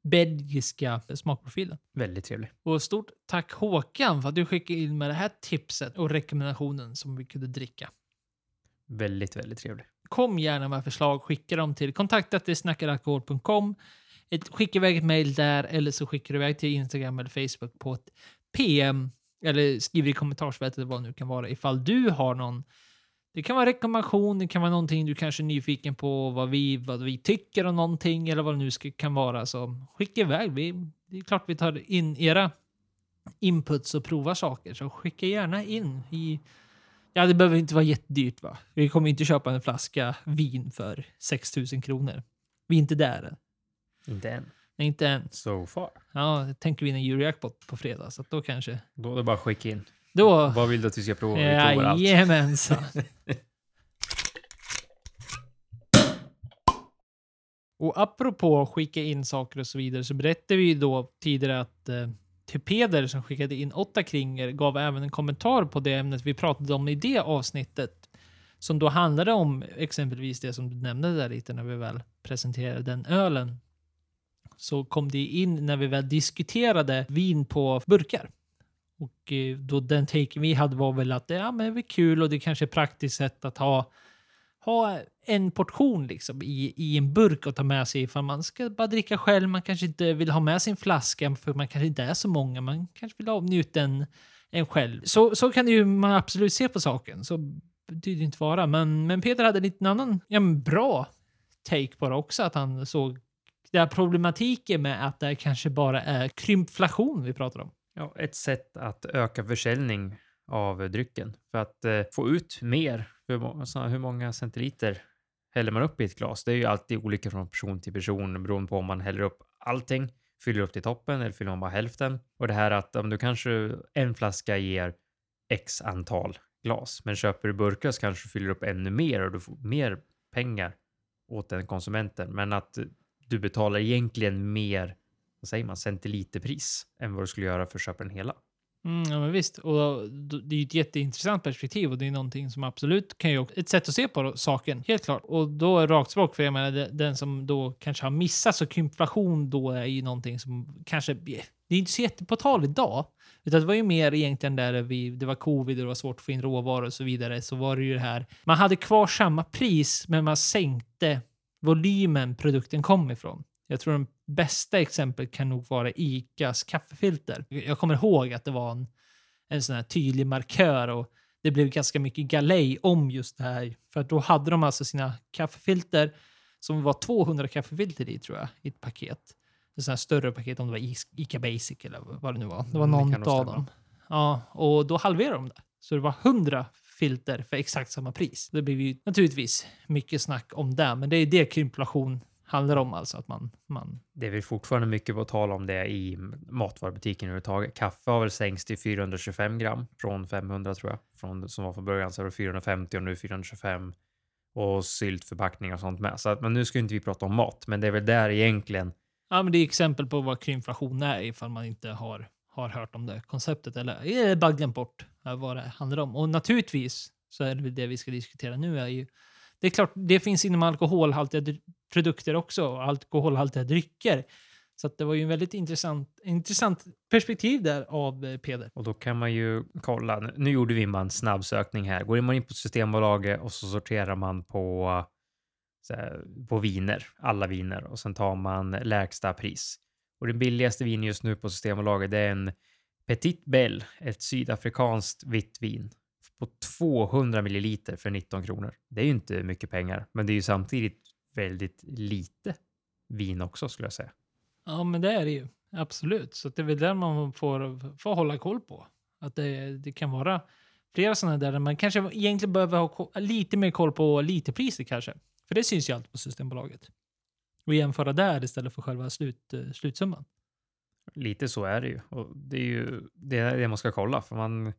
A: belgiska smakprofilen.
B: Väldigt trevlig.
A: Och stort tack Håkan för att du skickade in med det här tipset och rekommendationen som vi kunde dricka.
B: Väldigt, väldigt trevlig.
A: Kom gärna med förslag. Skicka dem till kontaktat.snackaralkohol.com. Skicka iväg ett mejl där eller så skickar du iväg till Instagram eller Facebook på ett PM eller skriver i kommentarsfältet vad det nu kan vara ifall du har någon det kan vara rekommendation, det kan vara någonting du kanske är nyfiken på, vad vi, vad vi tycker om någonting eller vad det nu ska, kan vara. Så skicka iväg. Vi, det är klart vi tar in era inputs och provar saker, så skicka gärna in i... Ja, det behöver inte vara jättedyrt va? Vi kommer inte köpa en flaska vin för 6000 kronor. Vi är inte där
B: Inte än.
A: Nej, inte än.
B: So far.
A: Ja, tänker vi en Eurojackpot på fredag, så då kanske...
B: Då är det bara att skicka in.
A: Då...
B: Vad vill du att vi ska prova? Vi
A: provar allt. Jajamensan. och apropå skicka in saker och så vidare så berättade vi då tidigare att eh, Peder som skickade in åtta kringer gav även en kommentar på det ämnet vi pratade om i det avsnittet. Som då handlade om exempelvis det som du nämnde där lite när vi väl presenterade den ölen så kom det in när vi väl diskuterade vin på burkar. Och eh, då den taken vi hade var väl att ja, men det är kul och det kanske är praktiskt sätt att ha, ha en portion liksom i, i en burk att ta med sig ifall man ska bara dricka själv. Man kanske inte vill ha med sin flaska för man kanske inte är så många. Man kanske vill avnjuta en, en själv. Så, så kan det ju man absolut se på saken. Så betyder det inte vara. Men, men Peter hade en liten annan ja, men bra take på det också. Att han såg det här problematiken med att det kanske bara är krympflation vi pratar om.
B: Ja, ett sätt att öka försäljning av drycken för att eh, få ut mer. Hur, alltså, hur många centiliter häller man upp i ett glas? Det är ju alltid olika från person till person beroende på om man häller upp allting, fyller upp till toppen eller fyller man bara hälften. Och det här att om du kanske en flaska ger x antal glas, men köper du burkar så kanske du fyller upp ännu mer och du får mer pengar åt den konsumenten. Men att du betalar egentligen mer, vad säger man, centiliterpris än vad du skulle göra för att köpa den hela.
A: Mm, ja, men visst. Och det är ju ett jätteintressant perspektiv och det är någonting som absolut kan ju ett sätt att se på saken, helt klart. Och då är rakt språk, för jag menar den som då kanske har missat så inflation då är ju någonting som kanske, det är inte så jätteportal idag, utan det var ju mer egentligen där vi, det var covid och det var svårt att få in råvaror och så vidare, så var det ju det här, man hade kvar samma pris men man sänkte volymen produkten kom ifrån. Jag tror den bästa exemplet kan nog vara ICAs kaffefilter. Jag kommer ihåg att det var en, en sån här tydlig markör och det blev ganska mycket galej om just det här. För då hade de alltså sina kaffefilter som var 200 kaffefilter i tror jag, i ett paket. Ett sånt här större paket om det var Ica Basic eller vad det nu var. Det var någon det av dem. Ja, och då halverade de det. Så det var 100 filter för exakt samma pris. Det blir ju naturligtvis mycket snack om det, men det är det krympflation handlar om alltså. Att man, man...
B: Det är väl fortfarande mycket på tal om det i matvarubutiken överhuvudtaget. Kaffe har väl sänkts till 425 gram från 500 tror jag, från, som var från början. Så var det 450 och nu 425 och syltförpackningar och sånt med. Så att, men nu ska inte vi prata om mat, men det är väl där egentligen.
A: Ja, men det är exempel på vad krympflation är ifall man inte har har hört om det konceptet eller är bara glömt bort vad det handlar om. Och naturligtvis så är det det vi ska diskutera nu är ju det är klart, det finns inom alkoholhaltiga produkter också, alkoholhaltiga drycker. Så det var ju en väldigt intressant, intressant perspektiv där av eh, Peder.
B: Och då kan man ju kolla. Nu gjorde vi en snabbsökning här. Går man in på Systembolaget och så sorterar man på, här, på viner, alla viner och sen tar man lägsta pris. Och det billigaste vin just nu på Systembolaget det är en Petit Belle, ett sydafrikanskt vitt vin på 200 milliliter för 19 kronor. Det är ju inte mycket pengar, men det är ju samtidigt väldigt lite vin också skulle jag säga.
A: Ja, men det är det ju. Absolut. Så det är väl där man får, får hålla koll på. Att det, det kan vara flera sådana där man kanske egentligen behöver ha lite mer koll på literpriset kanske. För det syns ju alltid på Systembolaget och jämföra där istället för själva slut, eh, slutsumman.
B: Lite så är det ju. Och det är ju det, är det man ska kolla. För man,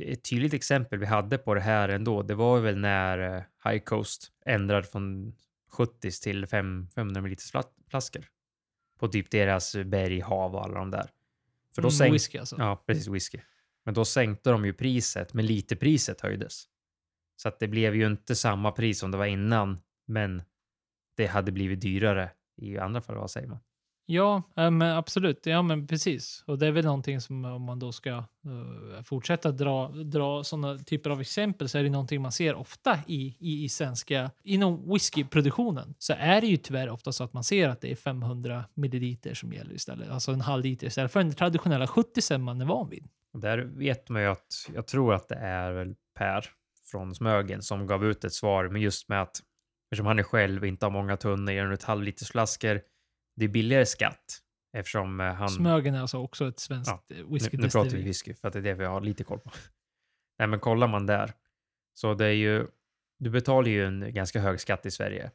B: ett tydligt exempel vi hade på det här ändå, det var väl när eh, High Coast ändrade från 70 till 500 ml flaskor på typ deras berg, hav och alla de där.
A: För då mm, whisky alltså?
B: Ja, precis. Whisky. Men då sänkte de ju priset, men lite priset höjdes. Så att det blev ju inte samma pris som det var innan, men det hade blivit dyrare i andra fall. Vad säger man?
A: Ja, eh, men absolut. Ja, men precis. Och det är väl någonting som eh, om man då ska uh, fortsätta dra, dra sådana typer av exempel så är det någonting man ser ofta i, i, i svenska, inom whiskyproduktionen så är det ju tyvärr ofta så att man ser att det är 500 milliliter som gäller istället, alltså en halv liter istället för den traditionella 70 som man är van vid.
B: Där vet man ju att, jag tror att det är väl Per från Smögen som gav ut ett svar, men just med att Eftersom han är själv inte har många tunnor, ger ett halvliters flaskor. Det är billigare skatt eftersom eh, han...
A: Smögen är alltså också ett svenskt ja, whisky
B: nu, nu pratar vi whisky för att det är det vi har lite koll på. Nej, men kollar man där så det är ju... Du betalar ju en ganska hög skatt i Sverige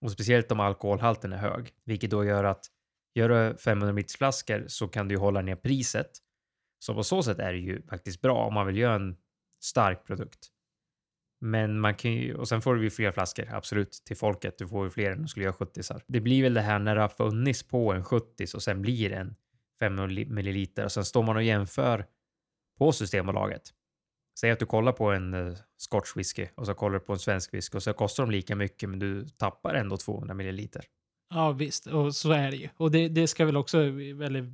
B: och speciellt om alkoholhalten är hög, vilket då gör att gör du 500 ml flaskor så kan du hålla ner priset. Så på så sätt är det ju faktiskt bra om man vill göra en stark produkt. Men man kan ju, och sen får du ju fler flaskor, absolut, till folket. Du får ju fler än du skulle göra 70 -sar. Det blir väl det här när det har funnits på en 70 och sen blir en 500 milliliter och sen står man och jämför på Systembolaget. säg att du kollar på en uh, Scotch whisky och så kollar du på en svensk whisky och så kostar de lika mycket men du tappar ändå 200 milliliter.
A: Ja visst, och så är det ju. Och det, det ska väl också, eller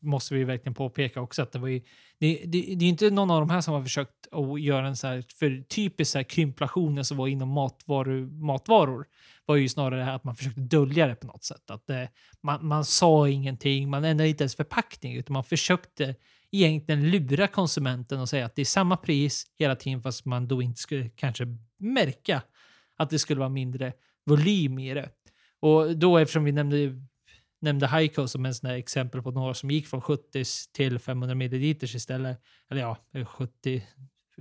A: måste vi verkligen påpeka också att det var ju, det, det, det är inte någon av de här som har försökt att göra en så här, för typisk så här krymplationen som var inom matvaru, matvaror var ju snarare det här att man försökte dölja det på något sätt. Att det, man, man sa ingenting, man ändrade inte ens förpackning utan man försökte egentligen lura konsumenten och säga att det är samma pris hela tiden fast man då inte skulle kanske märka att det skulle vara mindre volym i det. Och då eftersom vi nämnde, nämnde Heiko som en sån exempel på några som gick från 70 till 500 milliliter istället, eller ja, 70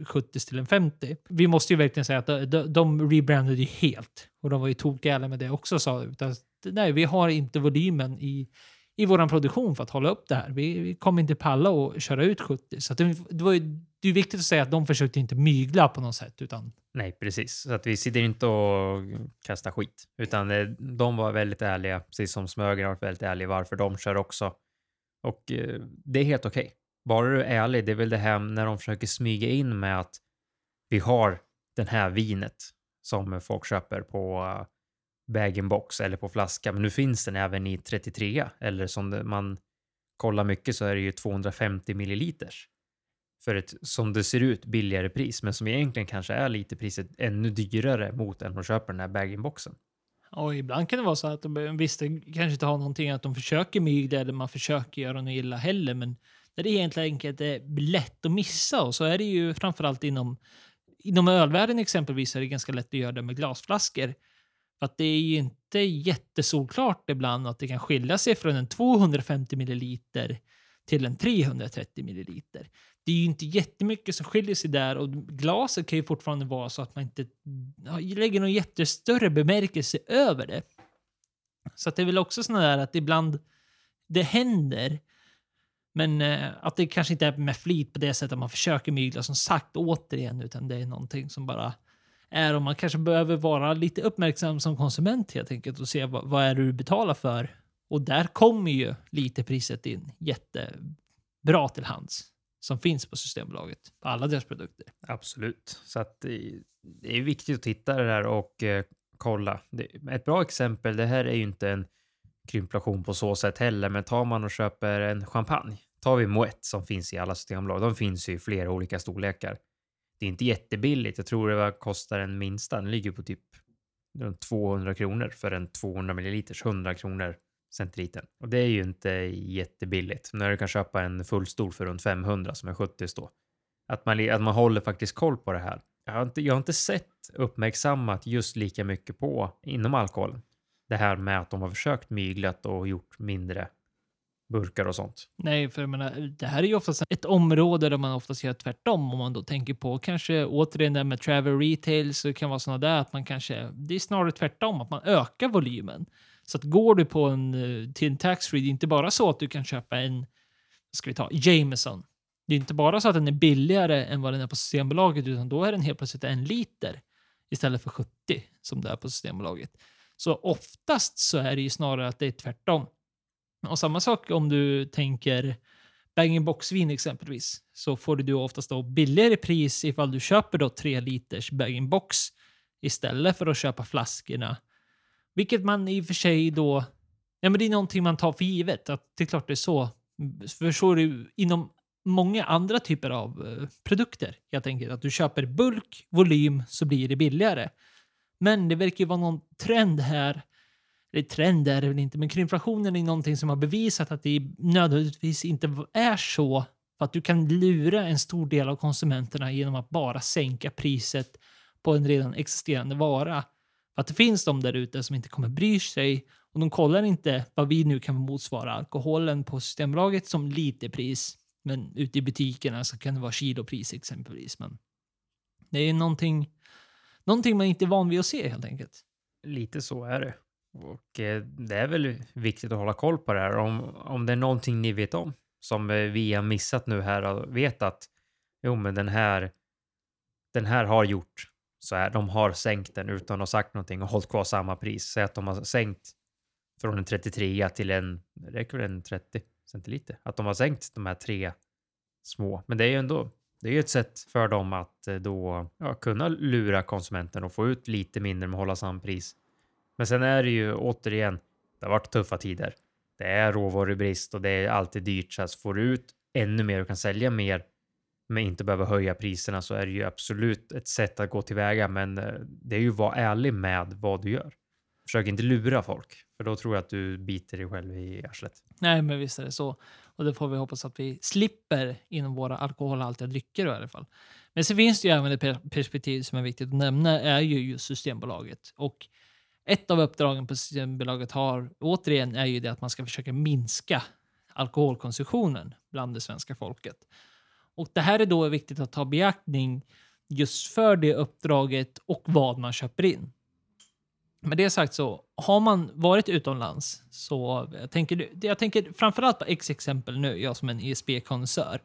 A: 70 till en 50. Vi måste ju verkligen säga att de, de, de rebrandade ju helt och de var ju tokiga med det också sa utan, nej, vi har inte volymen i, i vår produktion för att hålla upp det här. Vi, vi kommer inte palla och köra ut 70. Så det, det, var ju, det är viktigt att säga att de försökte inte mygla på något sätt. Utan...
B: Nej, precis. Så att vi sitter inte och kastar skit, utan de var väldigt ärliga, precis som Smögen har varit väldigt ärlig varför de kör också. Och eh, det är helt okej. Okay. Bara du är ärlig, det är väl det här när de försöker smyga in med att vi har den här vinet som folk köper på eh, bag-in-box eller på flaska, men nu finns den även i 33 eller som man kollar mycket så är det ju 250 milliliters för ett som det ser ut billigare pris, men som egentligen kanske är lite priset ännu dyrare mot än att köpa den här bag-in-boxen.
A: Och ibland kan det vara så att de visst, kanske inte har någonting att de försöker mygla eller man försöker göra något illa heller, men där det egentligen är eh, lätt att missa och så är det ju framförallt inom, inom ölvärlden exempelvis är det ganska lätt att göra det med glasflaskor. För att det är ju inte jättesolklart ibland att det kan skilja sig från en 250 milliliter till en 330 milliliter. Det är ju inte jättemycket som skiljer sig där och glaset kan ju fortfarande vara så att man inte lägger någon jättestörre bemärkelse över det. Så att det är väl också sådana där att ibland det händer men eh, att det kanske inte är med flit på det sättet att man försöker mygla som sagt återigen, utan det är någonting som bara är och man kanske behöver vara lite uppmärksam som konsument helt enkelt och se vad, vad är det du betalar för. Och där kommer ju lite priset in jättebra till hands som finns på Systembolaget på alla deras produkter.
B: Absolut, så att det, är viktigt att titta det där och eh, kolla. Det, ett bra exempel, det här är ju inte en krymplation på så sätt heller, men tar man och köper en champagne, tar vi Moët som finns i alla systembolag, de finns ju i flera olika storlekar. Det är inte jättebilligt, jag tror det kostar en minsta, den ligger på typ runt 200 kronor för en 200 milliliters, 100 kronor centilitern. Och det är ju inte jättebilligt. När du kan köpa en fullstol för runt 500 som är 70 då. Att man, att man håller faktiskt koll på det här. Jag har, inte, jag har inte sett uppmärksammat just lika mycket på inom alkoholen det här med att de har försökt myglat och gjort mindre burkar och sånt.
A: Nej, för jag menar, det här är ju oftast ett område där man oftast gör tvärtom. Om man då tänker på kanske återigen det med travel retail så kan vara sådana där att man kanske, det är snarare tvärtom, att man ökar volymen. Så att går du på en, eh, till en taxfree, det är inte bara så att du kan köpa en, vad ska vi ta, Jameson. Det är inte bara så att den är billigare än vad den är på Systembolaget, utan då är den helt plötsligt en liter istället för 70 som det är på Systembolaget. Så oftast så är det ju snarare att det är tvärtom. Och samma sak om du tänker bag-in-box-vin exempelvis, så får du oftast då billigare pris ifall du köper då 3 liters bag-in-box istället för att köpa flaskorna. Vilket man i och för sig då, ja men det är någonting man tar för givet, att det är klart det är så. För så är det inom många andra typer av eh, produkter. Jag tänker att du köper bulk, volym, så blir det billigare. Men det verkar ju vara någon trend här. Eller trend är det väl inte, men krympflationen är någonting som har bevisat att det nödvändigtvis inte är så. För att du kan lura en stor del av konsumenterna genom att bara sänka priset på en redan existerande vara. För att det finns de där ute som inte kommer bry sig och de kollar inte vad vi nu kan motsvara alkoholen på Systembolaget som literpris. Men ute i butikerna så kan det vara kilopris exempelvis. Men det är någonting någonting man inte är van vid att se helt enkelt.
B: Lite så är det. Och eh, det är väl viktigt att hålla koll på det här. Om, om det är någonting ni vet om som eh, vi har missat nu här och vet att jo, men den här, den här har gjort så här. De har sänkt den utan att ha sagt någonting och hållit kvar samma pris. Säg att de har sänkt från en 33 till en, räcker väl en 30 centiliter? Att de har sänkt de här tre små. Men det är ju ändå Det är ju ett sätt för dem att eh, då ja, kunna lura konsumenten och få ut lite mindre med att hålla samma pris. Men sen är det ju återigen, det har varit tuffa tider. Det är råvarubrist och det är alltid dyrt. Så får du ut ännu mer och kan sälja mer men inte behöva höja priserna så är det ju absolut ett sätt att gå tillväga. Men eh, det är ju att vara ärlig med vad du gör. Försök inte lura folk, för då tror jag att du biter dig själv i arslet.
A: Nej, men visst är det så. Och det får vi hoppas att vi slipper inom våra alkoholhaltiga drycker i alla fall. Men så finns det ju även ett perspektiv som är viktigt att nämna är ju just Systembolaget. Och ett av uppdragen på Systembolaget har återigen är ju det att man ska försöka minska alkoholkonsumtionen bland det svenska folket. Och det här är då viktigt att ta beaktning just för det uppdraget och vad man köper in. Med det sagt så har man varit utomlands så jag tänker, jag tänker framförallt på X exempel nu, jag som en ESB-konnässör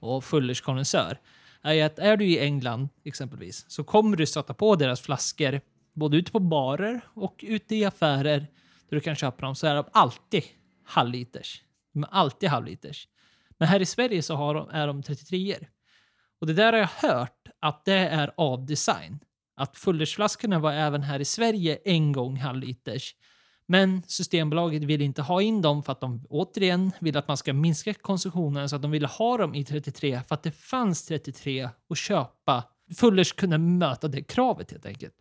A: och Fullers-konnässör, är att är du i England exempelvis så kommer du stöta på deras flaskor både ute på barer och ute i affärer där du kan köpa dem så är de alltid halvliters. De är alltid halvliters. Men här i Sverige så har de, är de 33 Och det där har jag hört att det är av design. Att fullersflaskorna var även här i Sverige en gång halvliters. Men Systembolaget vill inte ha in dem för att de återigen vill att man ska minska konsumtionen så att de ville ha dem i 33 för att det fanns 33 att köpa. Fullers kunde möta det kravet helt enkelt.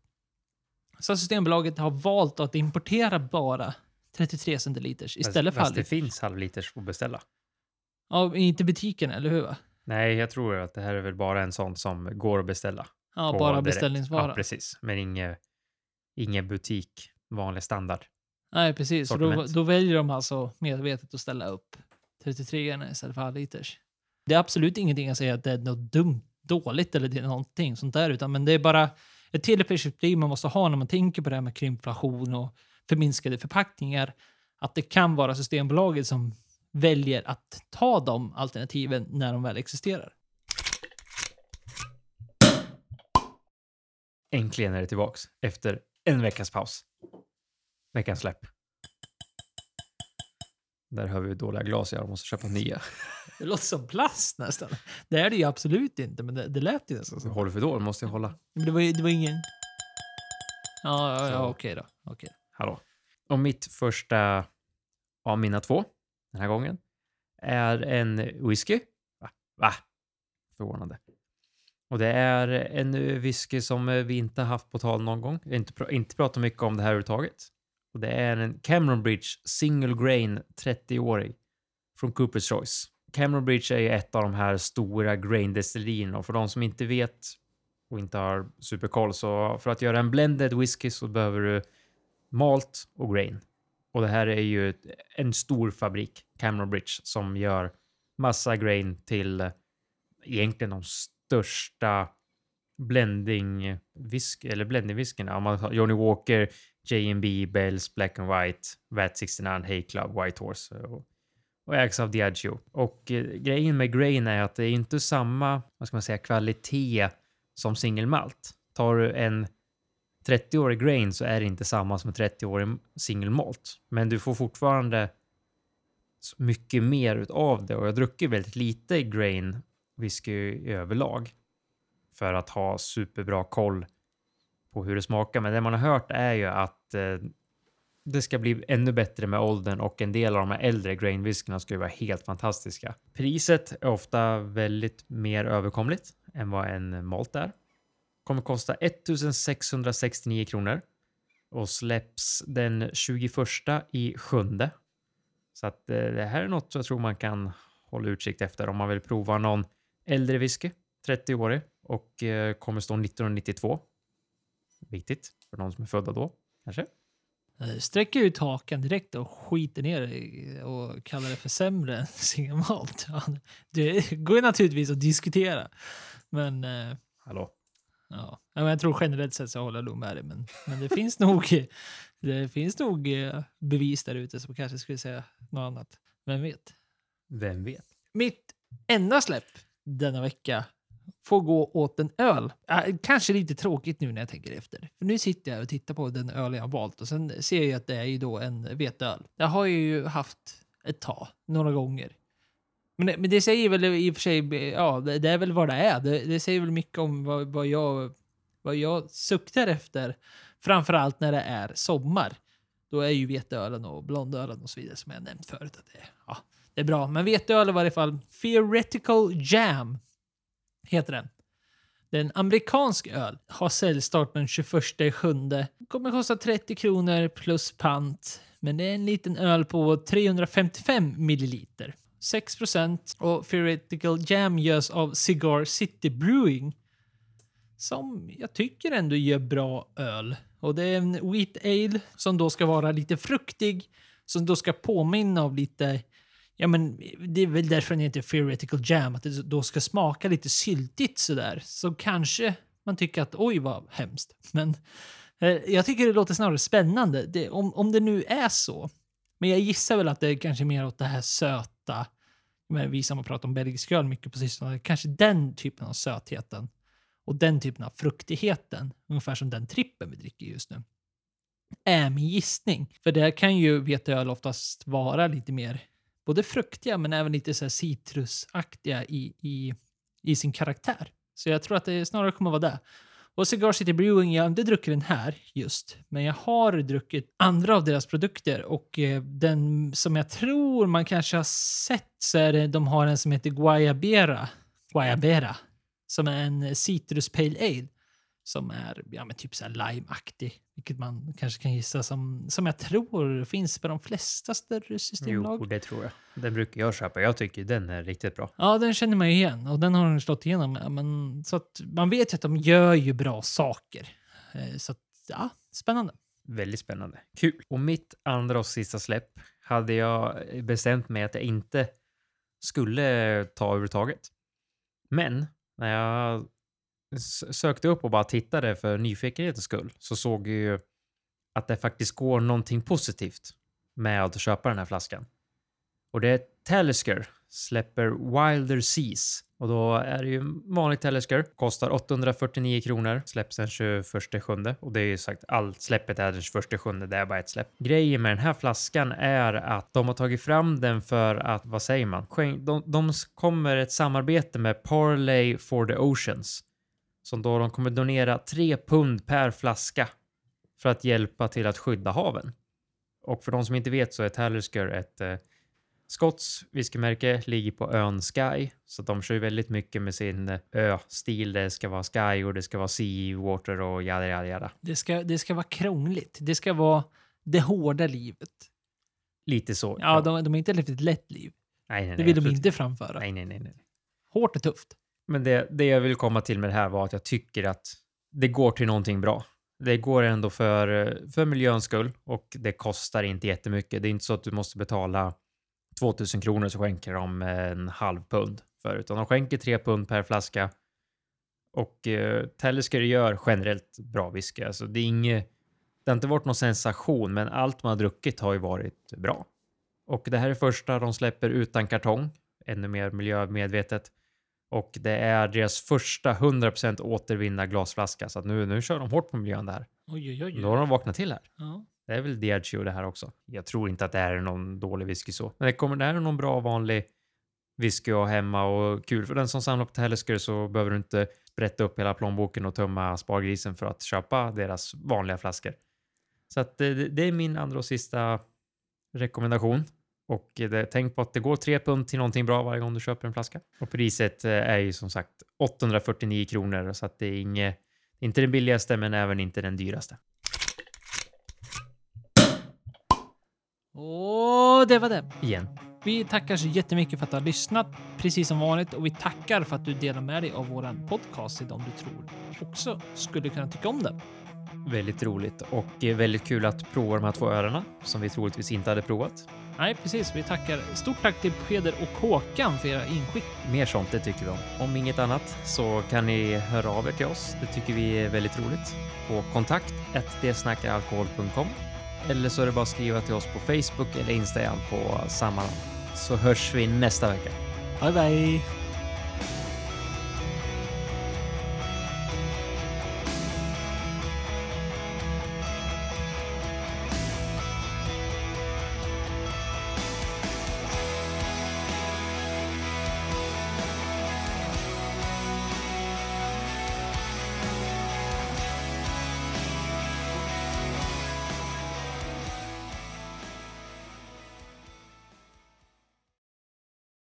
A: Så Systembolaget har valt att importera bara 33 centiliters istället
B: fast,
A: för
B: fast det
A: halvliters.
B: finns halvliters att beställa.
A: Ja, inte butiken, eller hur? va?
B: Nej, jag tror att det här är väl bara en sån som går att beställa.
A: Ja, bara
B: direkt.
A: beställningsvara.
B: Ja, precis. Men ingen, ingen butik, vanlig standard.
A: Nej, precis. Så Då, då väljer de alltså medvetet att ställa upp 33 istället för halvliters. Det är absolut ingenting jag säger att det är något dumt, dåligt eller det är någonting sånt där, utan men det är bara ett till perspektiv man måste ha när man tänker på det här med krympflation och förminskade förpackningar. Att det kan vara Systembolaget som väljer att ta de alternativen när de väl existerar.
B: Äntligen är det tillbaks efter en veckas paus. Veckans släpp. Där har vi dåliga glas, jag måste köpa nya.
A: Det låter som plast nästan. Det är det ju absolut inte, men det, det lät ju nästan
B: Så håller för då måste jag hålla.
A: Men det var, ju- det var ingen... Ja, ja, ja okej då. Okej.
B: Hallå. Och mitt första av mina två den här gången är en whisky. Va? Va? Förvånande. Och det är en whisky som vi inte haft på tal någon gång. Inte, pr- inte pratat mycket om det här överhuvudtaget. Och det är en Cameron Bridge Single Grain 30-årig från Cooper's Choice. Cameron Bridge är ju ett av de här stora grain-destillerierna och för de som inte vet och inte har superkoll så för att göra en blended whisky så behöver du malt och grain. Och det här är ju en stor fabrik, Cameron Bridge, som gör massa grain till egentligen de största blending visk, eller blending whiskyna. Om man tar Johnny Walker, J&B, Bells, Black and White, Vat 69, Hay Club, White Horse eh, och, och ägs av Diageo. Och eh, grejen med grain är att det är inte samma, vad ska man säga, kvalitet som singelmalt. Tar du en 30-årig grain så är det inte samma som 30-årig single malt, Men du får fortfarande mycket mer utav det och jag har druckit väldigt lite grain whisky överlag för att ha superbra koll på hur det smakar. Men det man har hört är ju att eh, det ska bli ännu bättre med åldern och en del av de här äldre grain whiskyna ska ju vara helt fantastiska. Priset är ofta väldigt mer överkomligt än vad en malt är. Kommer kosta 1669 kronor och släpps den 21 i sjunde. Så att eh, det här är något jag tror man kan hålla utsikt efter om man vill prova någon äldre whisky, 30-årig och eh, kommer stå 1992. Viktigt för någon som är födda då, kanske.
A: Eh, Sträcker ut hakan direkt och skiter ner och kallar det för sämre än singelmalt. Ja, det går naturligtvis att diskutera. Men
B: Hallå?
A: Ja, men jag tror generellt sett så håller jag nog med dig, men, men det finns nog, det finns nog eh, bevis där ute som kanske skulle säga något annat. Vem vet?
B: Vem vet?
A: Mitt enda släpp denna vecka får gå åt en öl. Kanske lite tråkigt nu när jag tänker efter. För nu sitter jag och tittar på den öl jag har valt och sen ser jag att det är ju då en veteöl. Jag har ju haft ett tag, några gånger. Men det, men det säger väl i och för sig, ja, det, det är väl vad det är. Det, det säger väl mycket om vad, vad, jag, vad jag suktar efter. Framförallt när det är sommar. Då är ju veteölen och blondölen och så vidare som jag nämnt förut. Att det, ja, det är bra. Men veteöl i varje fall. Theoretical Jam heter den. Det är en amerikansk öl. Har säljstart den 21 sjunde. Kommer kosta 30 kronor plus pant. Men det är en liten öl på 355 milliliter. 6 och Theoretical Jam görs av Cigar City Brewing. Som jag tycker ändå gör bra öl. Och det är en wheat ale som då ska vara lite fruktig. Som då ska påminna om lite Ja, men det är väl därför den heter Theoretical Jam, att det då ska smaka lite syltigt sådär. Så kanske man tycker att oj vad hemskt. Men eh, jag tycker det låter snarare spännande. Det, om, om det nu är så. Men jag gissar väl att det är kanske mer åt det här söta. Men vi som har pratat om belgisk öl mycket på sistone, kanske den typen av sötheten. Och den typen av fruktigheten, ungefär som den trippen vi dricker just nu. Är min gissning. För det kan ju veteöl oftast vara lite mer både fruktiga men även lite så här citrusaktiga i, i, i sin karaktär. Så jag tror att det snarare kommer vara det. Och Cigar City Brewing, jag har inte druckit den här just, men jag har druckit andra av deras produkter och eh, den som jag tror man kanske har sett så är det, de har en som heter Guayabera, Guayabera som är en citrus pale ale som är ja, men typ så lime-aktig. Vilket man kanske kan gissa som, som jag tror finns på de flesta större systemlag.
B: Jo, det tror jag. Den brukar jag köpa. Jag tycker den är riktigt bra.
A: Ja, den känner man ju igen och den har de slått igenom. Men, så att man vet ju att de gör ju bra saker. Eh, så att, ja, spännande.
B: Väldigt spännande. Kul. Och mitt andra och sista släpp hade jag bestämt mig att jag inte skulle ta överhuvudtaget. Men när jag sökte upp och bara tittade för nyfikenhetens skull så såg jag ju att det faktiskt går någonting positivt med att köpa den här flaskan. Och det är Talisker släpper Wilder Seas och då är det ju vanlig Talisker. Kostar 849 kronor. Släpps den 21 sjunde och det är ju sagt allt släppet är den 21 sjunde. Det är bara ett släpp. Grejen med den här flaskan är att de har tagit fram den för att vad säger man? De, de kommer ett samarbete med Parley for the Oceans som då de kommer donera 3 pund per flaska för att hjälpa till att skydda haven. Och för de som inte vet så är Talisker ett eh, Scotts whiskymärke, ligger på ön Sky, så de kör ju väldigt mycket med sin eh, ö-stil. Det ska vara Sky och det ska vara Sea Water och jada jada jada.
A: Det ska, det ska vara krångligt. Det ska vara det hårda livet.
B: Lite så.
A: Ja, ja. De, de har inte ett lätt liv.
B: Nej, nej,
A: det vill de inte framföra.
B: Nej, nej, nej, nej.
A: Hårt och tufft.
B: Men det, det jag vill komma till med det här var att jag tycker att det går till någonting bra. Det går ändå för, för miljöns skull och det kostar inte jättemycket. Det är inte så att du måste betala 2000 kronor så skänker de en halv pund för, utan de skänker tre pund per flaska. Och eh, Talisker gör generellt bra whisky. Alltså det, är inget, det har inte varit någon sensation, men allt man har druckit har ju varit bra. Och det här är första de släpper utan kartong, ännu mer miljömedvetet. Och det är deras första 100% återvinna glasflaska. Så att nu, nu kör de hårt på miljön där.
A: Oj, oj, oj.
B: Då har de vaknat till här.
A: Ja.
B: Det är väl Diageo det här också. Jag tror inte att det här är någon dålig whisky så. Men det, kommer, det här är någon bra vanlig whisky att ha hemma och kul för den som samlar på Talisker så behöver du inte sprätta upp hela plånboken och tömma spargrisen för att köpa deras vanliga flaskor. Så att det, det är min andra och sista rekommendation. Och det, tänk på att det går 3 pund till någonting bra varje gång du köper en flaska. Och priset eh, är ju som sagt 849 kronor så att det är inget, inte den billigaste men även inte den dyraste.
A: Och det var det.
B: Igen.
A: Vi tackar så jättemycket för att du har lyssnat, precis som vanligt. Och vi tackar för att du delar med dig av våran podcast till de du tror också skulle kunna tycka om det.
B: Väldigt roligt och väldigt kul att prova de här två öarna som vi troligtvis inte hade provat.
A: Nej, precis. Vi tackar. Stort tack till Peder och Håkan för era inskick.
B: Mer sånt, det tycker vi om. Om inget annat så kan ni höra av er till oss. Det tycker vi är väldigt roligt. På kontakt detsnackaralkohol.com eller så är det bara att skriva till oss på Facebook eller Instagram på samma namn. Så hörs vi nästa vecka.
A: Bye, bye!